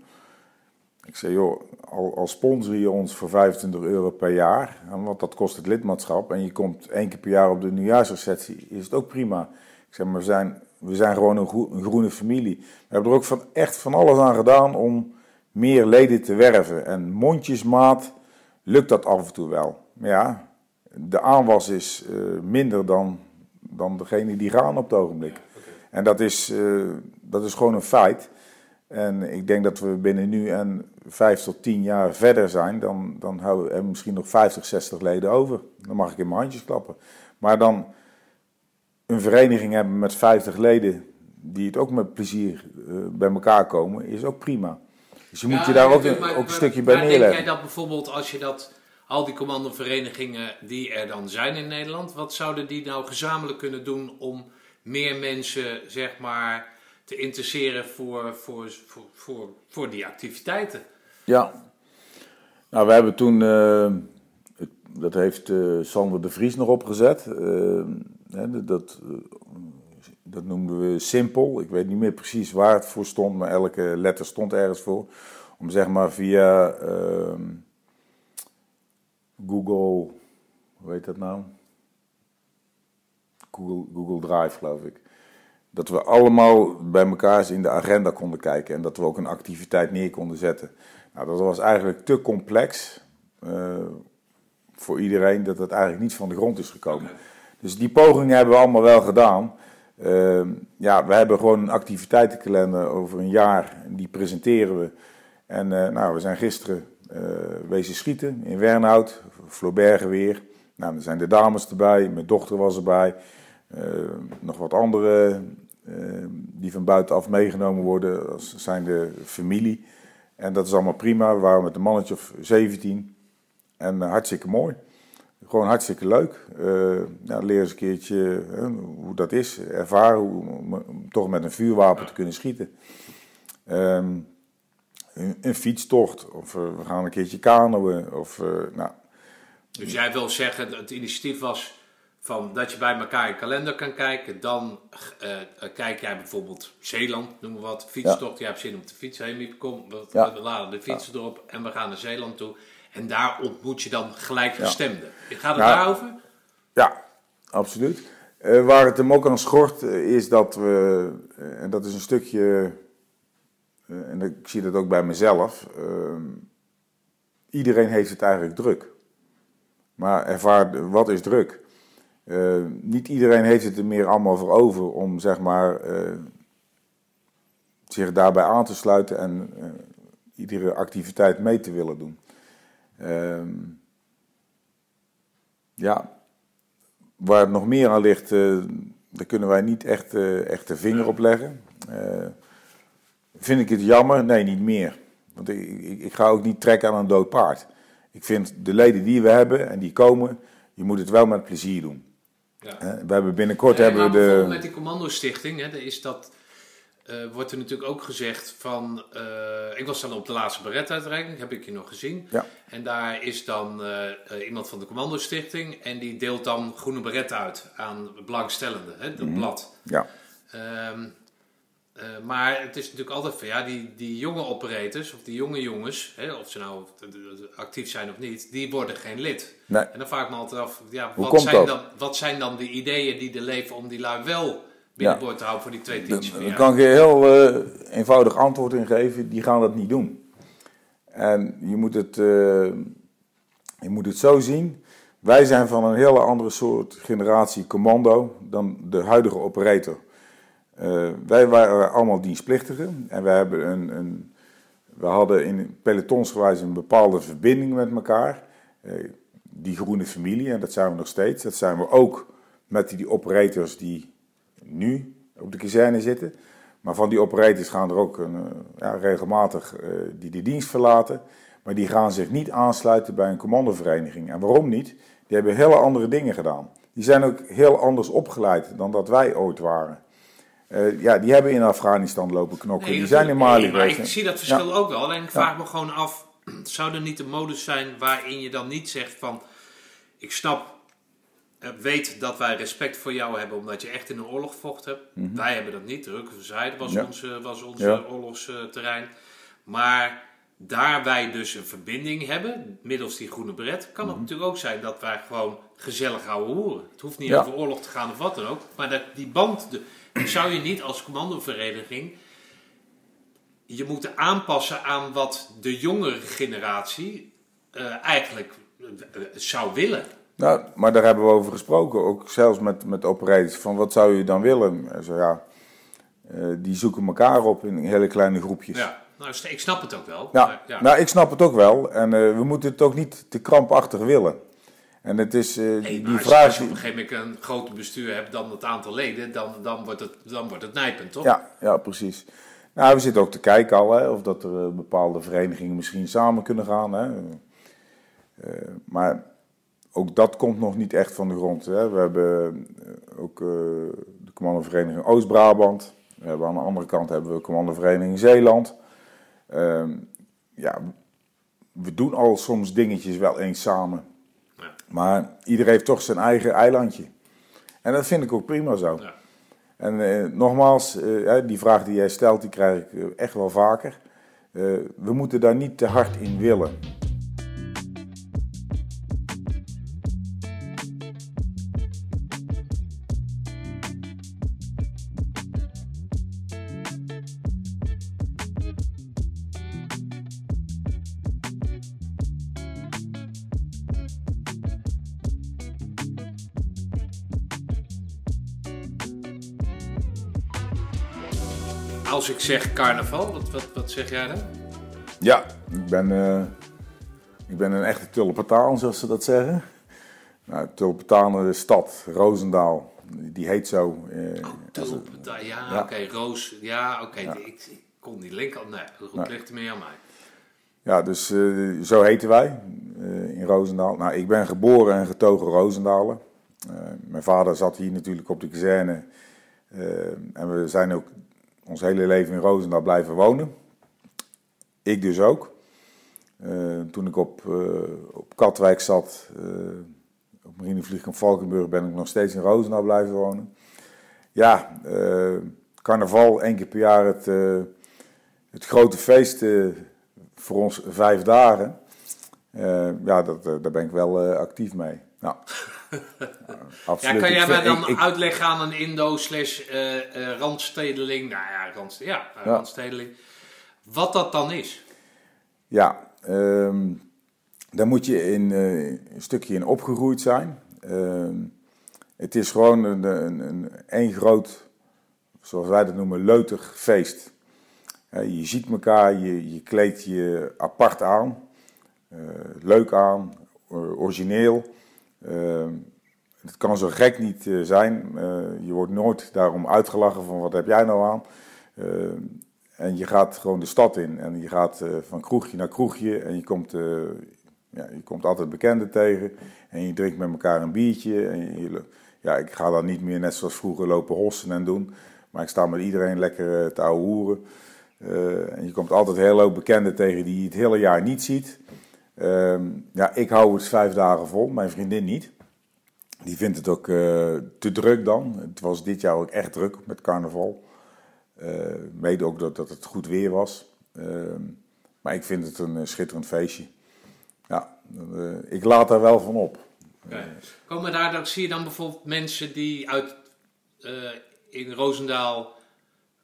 Ik zeg, joh, al, al sponsor je ons voor 25 euro per jaar, want dat kost het lidmaatschap, en je komt één keer per jaar op de nieuwjaarsreceptie, is het ook prima. Ik zeg, maar we zijn, we zijn gewoon een groene familie. We hebben er ook van, echt van alles aan gedaan om meer leden te werven. En mondjesmaat lukt dat af en toe wel. Maar ja, de aanwas is uh, minder dan, dan degene die gaan op het ogenblik. En dat is, uh, dat is gewoon een feit. En ik denk dat we binnen nu en vijf tot tien jaar verder zijn, dan, dan hebben we misschien nog 50, 60 leden over. Dan mag ik in mijn handjes klappen. Maar dan een vereniging hebben met 50 leden, die het ook met plezier uh, bij elkaar komen, is ook prima. Dus je moet je daar ook, een, ook een stukje bij neerleggen. Denk jij dat bijvoorbeeld als je dat, al die commandoverenigingen die er dan zijn in Nederland, wat zouden die nou gezamenlijk kunnen doen om meer mensen, zeg maar, te interesseren voor, voor, voor, voor, voor die activiteiten? Ja, nou we hebben toen, uh, dat heeft uh, Sander de Vries nog opgezet, uh, dat, dat noemden we simpel. Ik weet niet meer precies waar het voor stond, maar elke letter stond ergens voor. Om zeg maar via ehm, Google, hoe heet dat nou? Google, Google Drive, geloof ik. Dat we allemaal bij elkaar in de agenda konden kijken en dat we ook een activiteit neer konden zetten. Nou, dat was eigenlijk te complex uh, voor iedereen dat het eigenlijk niet van de grond is gekomen. Dus die pogingen hebben we allemaal wel gedaan. Uh, ja, we hebben gewoon een activiteitenkalender over een jaar. Die presenteren we. En uh, nou, we zijn gisteren uh, wezen schieten in Wernhout, Flaubergen weer. Nou, er zijn de dames erbij, mijn dochter was erbij. nog wat andere die van buitenaf meegenomen worden, dat zijn de familie. En dat is allemaal prima. We waren met een mannetje of 17. En hartstikke mooi. Gewoon hartstikke leuk. Uh, ja, leer eens een keertje hoe dat is. Ervaren hoe, om toch met een vuurwapen te kunnen schieten. Um, een, een, fietstocht. Of uh, we gaan een keertje kanoën. Of, uh, nou. Dus jij wil zeggen, het initiatief was van dat je bij elkaar een kalender kan kijken. Dan kijk jij bijvoorbeeld Zeeland, noem maar wat. Fietstocht, ja. je hebt zin om te fietsen. Hey, kom, we, ja. we laden de fietsen erop en we gaan naar Zeeland toe. En daar ontmoet je dan gelijkgestemden. Ja. Gaat het daarover? Ja, absoluut. Uh, waar het hem ook aan schort uh, is dat we, uh, en dat is een stukje, en ik zie dat ook bij mezelf, iedereen heeft het eigenlijk druk. Maar ervaar, wat is druk? niet iedereen heeft het er meer allemaal voor over om zeg maar zich daarbij aan te sluiten en iedere activiteit mee te willen doen. Um, ja, waar het nog meer aan ligt, uh, daar kunnen wij niet echt, uh, echt de vinger op leggen. Uh, vind ik het jammer? Nee, niet meer. Want ik, ik, ik, ga ook niet trekken aan een dood paard. Ik vind de leden die we hebben en die komen, je moet het wel met plezier doen. Ja. we hebben binnenkort hebben we de. Met die commandostichting, hè, is dat uh, wordt er natuurlijk ook gezegd van. Uh, ik was dan op de laatste beretuitreiking, heb ik je nog gezien. Ja. En daar is dan uh, iemand van de Commandostichting en die deelt dan groene beret uit aan belangstellenden, hè, dat mm -hmm. blad. Ja. Um, maar het is natuurlijk altijd van ja, die, die jonge operators of die jonge jongens, hè, of ze nou actief zijn of niet, die worden geen lid. Nee. En dan vraag ik me altijd af, ja, wat, zijn dan, wat zijn dan de ideeën die er leven om die lui wel binnenboord te houden voor die twee tientjes. Daar kan ik je heel uh, eenvoudig antwoord in geven. Die gaan dat niet doen. En je moet het, uh, je moet het zo zien. Wij zijn van een hele andere soort generatie commando dan de huidige operator. Uh, wij waren allemaal dienstplichtigen en we, hebben een, een, we hadden in pelotonsgewijs een bepaalde verbinding met elkaar. die groene familie, en dat zijn we nog steeds. Dat zijn we ook met die operators die nu op de kazerne zitten. Maar van die operators gaan er ook een, eh, ja, regelmatig uh, die de dienst verlaten. Maar die gaan zich niet aansluiten bij een commandovereniging. En waarom niet? Die hebben hele andere dingen gedaan. Die zijn ook heel anders opgeleid dan dat wij ooit waren. Uh, ja, die hebben in Afghanistan lopen knokken. Nee, die zijn in Mali nee, ik zie dat verschil ja. ook wel. Alleen ik vraag ja. me gewoon af, zou er niet de modus zijn waarin je dan niet zegt van... Ik snap eh, weet dat wij respect voor jou hebben omdat je echt in een oorlog vocht hebt. Mm -hmm. Wij hebben dat niet. Rukkeverzijde was ja. ons, was ons ja. oorlogsterrein. Maar daar wij dus een verbinding hebben, middels die groene bret, kan het mm -hmm. natuurlijk ook zijn dat wij gewoon gezellig houden horen. Het hoeft niet ja. over oorlog te gaan of wat dan ook. Maar dat, die band, de, zou je niet als commandovereniging je moeten aanpassen aan wat de jongere generatie uh, eigenlijk uh, zou willen. Nou, maar daar hebben we over gesproken, ook zelfs met, met operators, van wat zou je dan willen? Zo, ja, uh, die zoeken elkaar op in hele kleine groepjes. Ja, nou, ik snap het ook wel. Ja, maar, ja. nou, ik snap het ook wel. En uh, we moeten het ook niet te krampachtig willen. En het is uh, die als vraag... Als je op een gegeven moment een groter bestuur hebt dan het aantal leden, dan, dan, wordt, het, dan wordt het nijpend, toch? Ja, ja, precies. Nou, we zitten ook te kijken al, hè, of dat er bepaalde verenigingen misschien samen kunnen gaan. Hè. maar ook dat komt nog niet echt van de grond. Hè. We hebben eh, ook uh, de commandovereniging Oost-Brabant. We hebben aan de andere kant hebben we de commandovereniging Zeeland. Uh, ja, we doen al soms dingetjes wel eens samen. Ja. Maar iedereen heeft toch zijn eigen eilandje. En dat vind ik ook prima zo. Ja. En nogmaals, die vraag die jij stelt, die krijg ik echt wel vaker. we moeten daar niet te hard in willen. Zeg carnaval, wat, wat, wat zeg jij dan? Ja, ik ben, uh, ik ben een echte Tulpentaan, zoals ze dat zeggen. Nou, de stad, Roosendaal, die heet zo. Uh, oh, ja, ja. oké, Roos, ja, oké, ik, ik, kon die link al, nee, goed, nee. ligt er meer aan mij. Ja, dus uh, zo heten wij in Roosendaal. Nou, ik ben geboren en getogen Roosendaler. mijn vader zat hier natuurlijk op de kazerne. en we zijn ook ons hele leven in Roosendaal blijven wonen. Ik dus ook. Uh, toen ik op, uh, op Katwijk zat, uh, op Marinevliegkamp Valkenburg, ben ik nog steeds in Roosendaal blijven wonen. Ja, carnaval, één keer per jaar het, het grote feest voor ons vijf dagen. ja, dat, daar ben ik wel actief mee. Nou, Ja, kan jij mij dan ik, uitleggen aan een Indo slash uh, randstedeling, nou ja, randst ja, ja, randstedeling, wat dat dan is? Ja, um, daar moet je in, een stukje in opgegroeid zijn. Um, het is gewoon een, een, een, een, groot, zoals wij dat noemen, leutig feest. je ziet elkaar, je, je kleedt je apart aan, leuk aan, origineel. Ehm, het kan zo gek niet eh, zijn. Eh, je wordt nooit daarom uitgelachen van wat heb jij nou aan. Ehm, en je gaat gewoon de stad in en je gaat eh, van kroegje naar kroegje en je komt, ja, je komt altijd bekenden tegen. En je drinkt met elkaar een biertje. En je, ja, ik ga dan niet meer net zoals vroeger lopen hossen en doen. Maar ik sta met iedereen lekker te ouwe hoeren. en je komt altijd heel veel bekenden tegen die je het hele jaar niet ziet. Ehm, ja, ik hou het vijf dagen vol, mijn vriendin niet. Die vindt het ook uh, te druk dan. Het was dit jaar ook echt druk met carnaval. Uh, mede ook dat, dat het goed weer was. Ehm, maar ik vind het een uh, schitterend feestje. Ja, ik laat daar wel van op. Komen daar, dan zie je dan bijvoorbeeld mensen die uit, in Roosendaal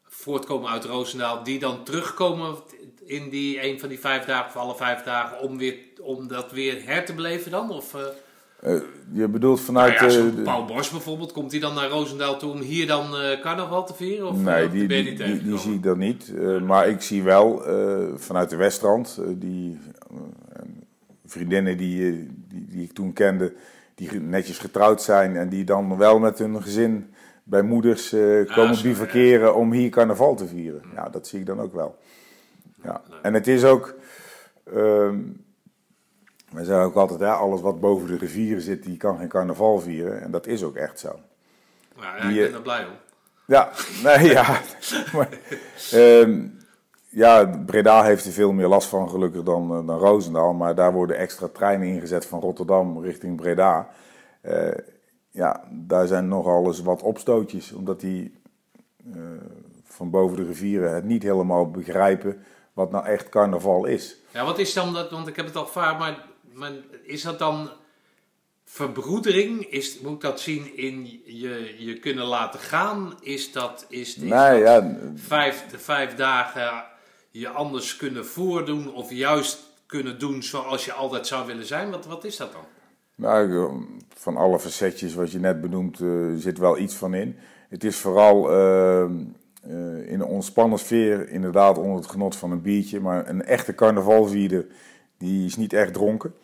voortkomen uit Roosendaal, die dan terugkomen in die een van die vijf dagen of alle vijf dagen om, weer, om dat weer her te beleven dan? Of, uh, je bedoelt vanuit... Nou ja, Paul Bos bijvoorbeeld, komt hij dan naar Roosendaal toe om hier dan uh, carnaval te vieren? Of, nee, die, die, die, die, zie ik dan niet. maar ik zie wel vanuit de Westrand, die vriendinnen die, die, die ik toen kende, die netjes getrouwd zijn en die dan wel met hun gezin bij moeders uh, komen bivakeren om hier carnaval te vieren. Ja, dat zie ik dan ook wel. Ja. En het is ook. Um, wij zeggen ook altijd, hè, alles wat boven de rivieren zit, die kan geen carnaval vieren. En dat is ook echt zo. Ja, ik ben er blij om. Ja, nee, ja. maar, um, ja, Breda heeft er veel meer last van gelukkig dan, uh, dan Roosendaal. Maar daar worden extra treinen ingezet van Rotterdam richting Breda. Uh, ja, daar zijn nogal eens wat opstootjes. Omdat die uh, van boven de rivieren het niet helemaal begrijpen wat nou echt carnaval is. Ja, wat is dan dat, want ik heb het al vaak, maar, maar is dat dan verbroedering? Is, moet ik dat zien in je, je kunnen laten gaan? Is dat, is, is nee, ja. vijf, vijf dagen je anders kunnen voordoen of juist kunnen doen zoals je altijd zou willen zijn? Wat, wat is dat dan? Nou, van alle facetjes wat je net benoemt, uh, zit wel iets van in. Het is vooral uh, uh, in een ontspannen sfeer, inderdaad onder het genot van een biertje. Maar een echte carnavalvierder, die is niet echt dronken.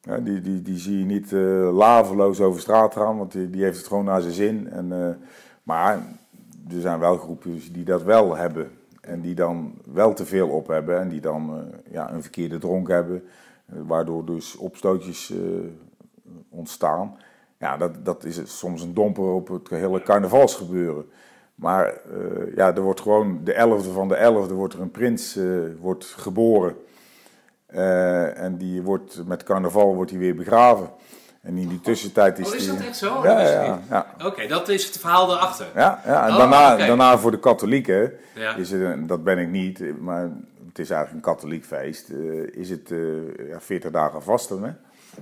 Ja, die, die, die zie je niet laveloos over straat gaan, want die, die heeft het gewoon naar zijn zin. En, maar er zijn wel groepen die dat wel hebben. En die dan wel te veel op hebben en die dan ja, een verkeerde dronk hebben. Waardoor dus opstootjes ontstaan. Ja, dat, dat is soms een domper op het hele carnavalsgebeuren. Maar uh, ja, er wordt gewoon de 11e van de 11e wordt er een prins uh, wordt geboren. Uh, en die wordt met carnaval wordt hij weer begraven. En in die tussentijd is Oh, is die... dat echt zo? Ja, ja. Oké, dat is het verhaal erachter. Ja, ja. en Oh, daarna, daarna voor de katholieken, is het, dat ben ik niet, maar het is eigenlijk een katholiek feest, eh, is het eh, ja, 40 dagen vasten, hè?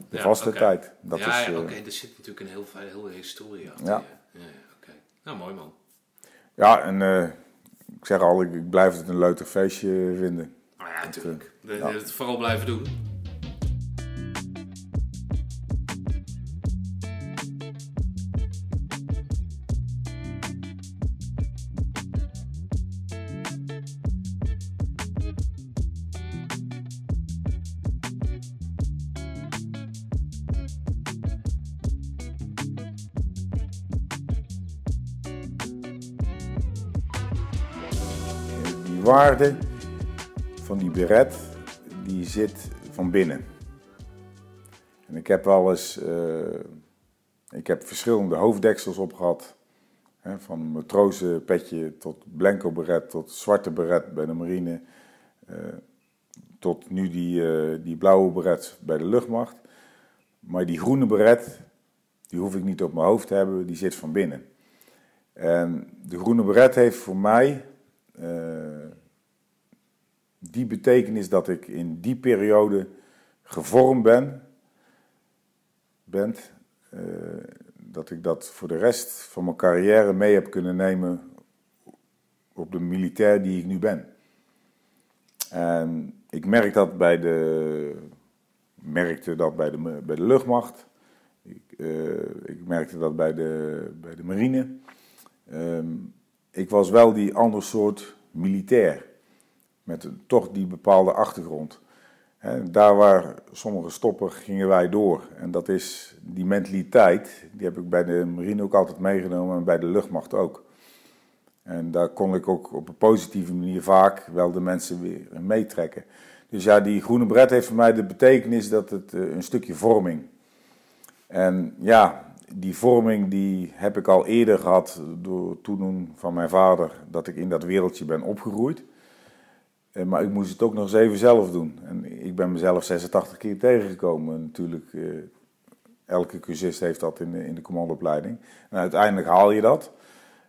De vaste tijd. Dat ja, is, ja, eh, oké, er zit natuurlijk een heel, hele historie achter. Ja. Nou, mooi man. Ja, en eh, ik zeg al, ik, ik blijf het een leuk feestje vinden. Nou ja, natuurlijk. De- ja. Het vooral blijven doen. Van die beret, die zit van binnen. En ik heb eens, eh, ik heb verschillende hoofddeksels op gehad. Hè, van matrozenpetje tot blanco beret, tot zwarte beret bij de marine. eh, tot nu die, eh, die blauwe beret bij de luchtmacht. Maar die groene beret, die hoef ik niet op mijn hoofd te hebben, die zit van binnen. En de groene beret heeft voor mij die betekenis dat ik in die periode gevormd ben, bent, eh, dat ik dat voor de rest van mijn carrière mee heb kunnen nemen op de militair die ik nu ben. En ik merk dat bij de, merkte dat bij de, bij de luchtmacht. Ik, eh, ik merkte dat bij de, bij de marine. Ehm, ik was wel die ander soort militair. Met toch die bepaalde achtergrond. Hè, daar waar sommigen stoppen, gingen wij door. En dat is die mentaliteit, die heb ik bij de marine ook altijd meegenomen en bij de luchtmacht ook. En daar kon ik ook op een positieve manier vaak wel de mensen weer meetrekken. Dus ja, die groene bret heeft voor mij de betekenis dat het eh, een stukje vorming. En ja, die vorming die heb ik al eerder gehad door toedoen van mijn vader dat ik in dat wereldje ben opgegroeid. Eh, Maar ik moest het ook nog eens even zelf doen. En ik ben mezelf 86 keer tegengekomen. Natuurlijk, eh, elke cursist heeft dat in de, in de commandoopleiding. En uiteindelijk haal je dat.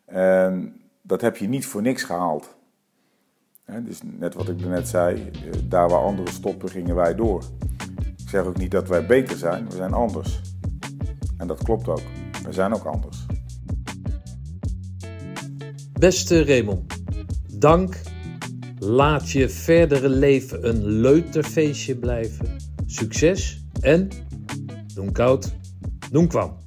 En dat heb je niet voor niks gehaald. Dus net wat ik net zei, eh, daar waar anderen stoppen, gingen wij door. Ik zeg ook niet dat wij beter zijn, we zijn anders. En dat klopt ook. We zijn ook anders. Beste Raymond, dank. Laat je verdere leven een leuterfeestje blijven. Succes en doen koud, doen kwam.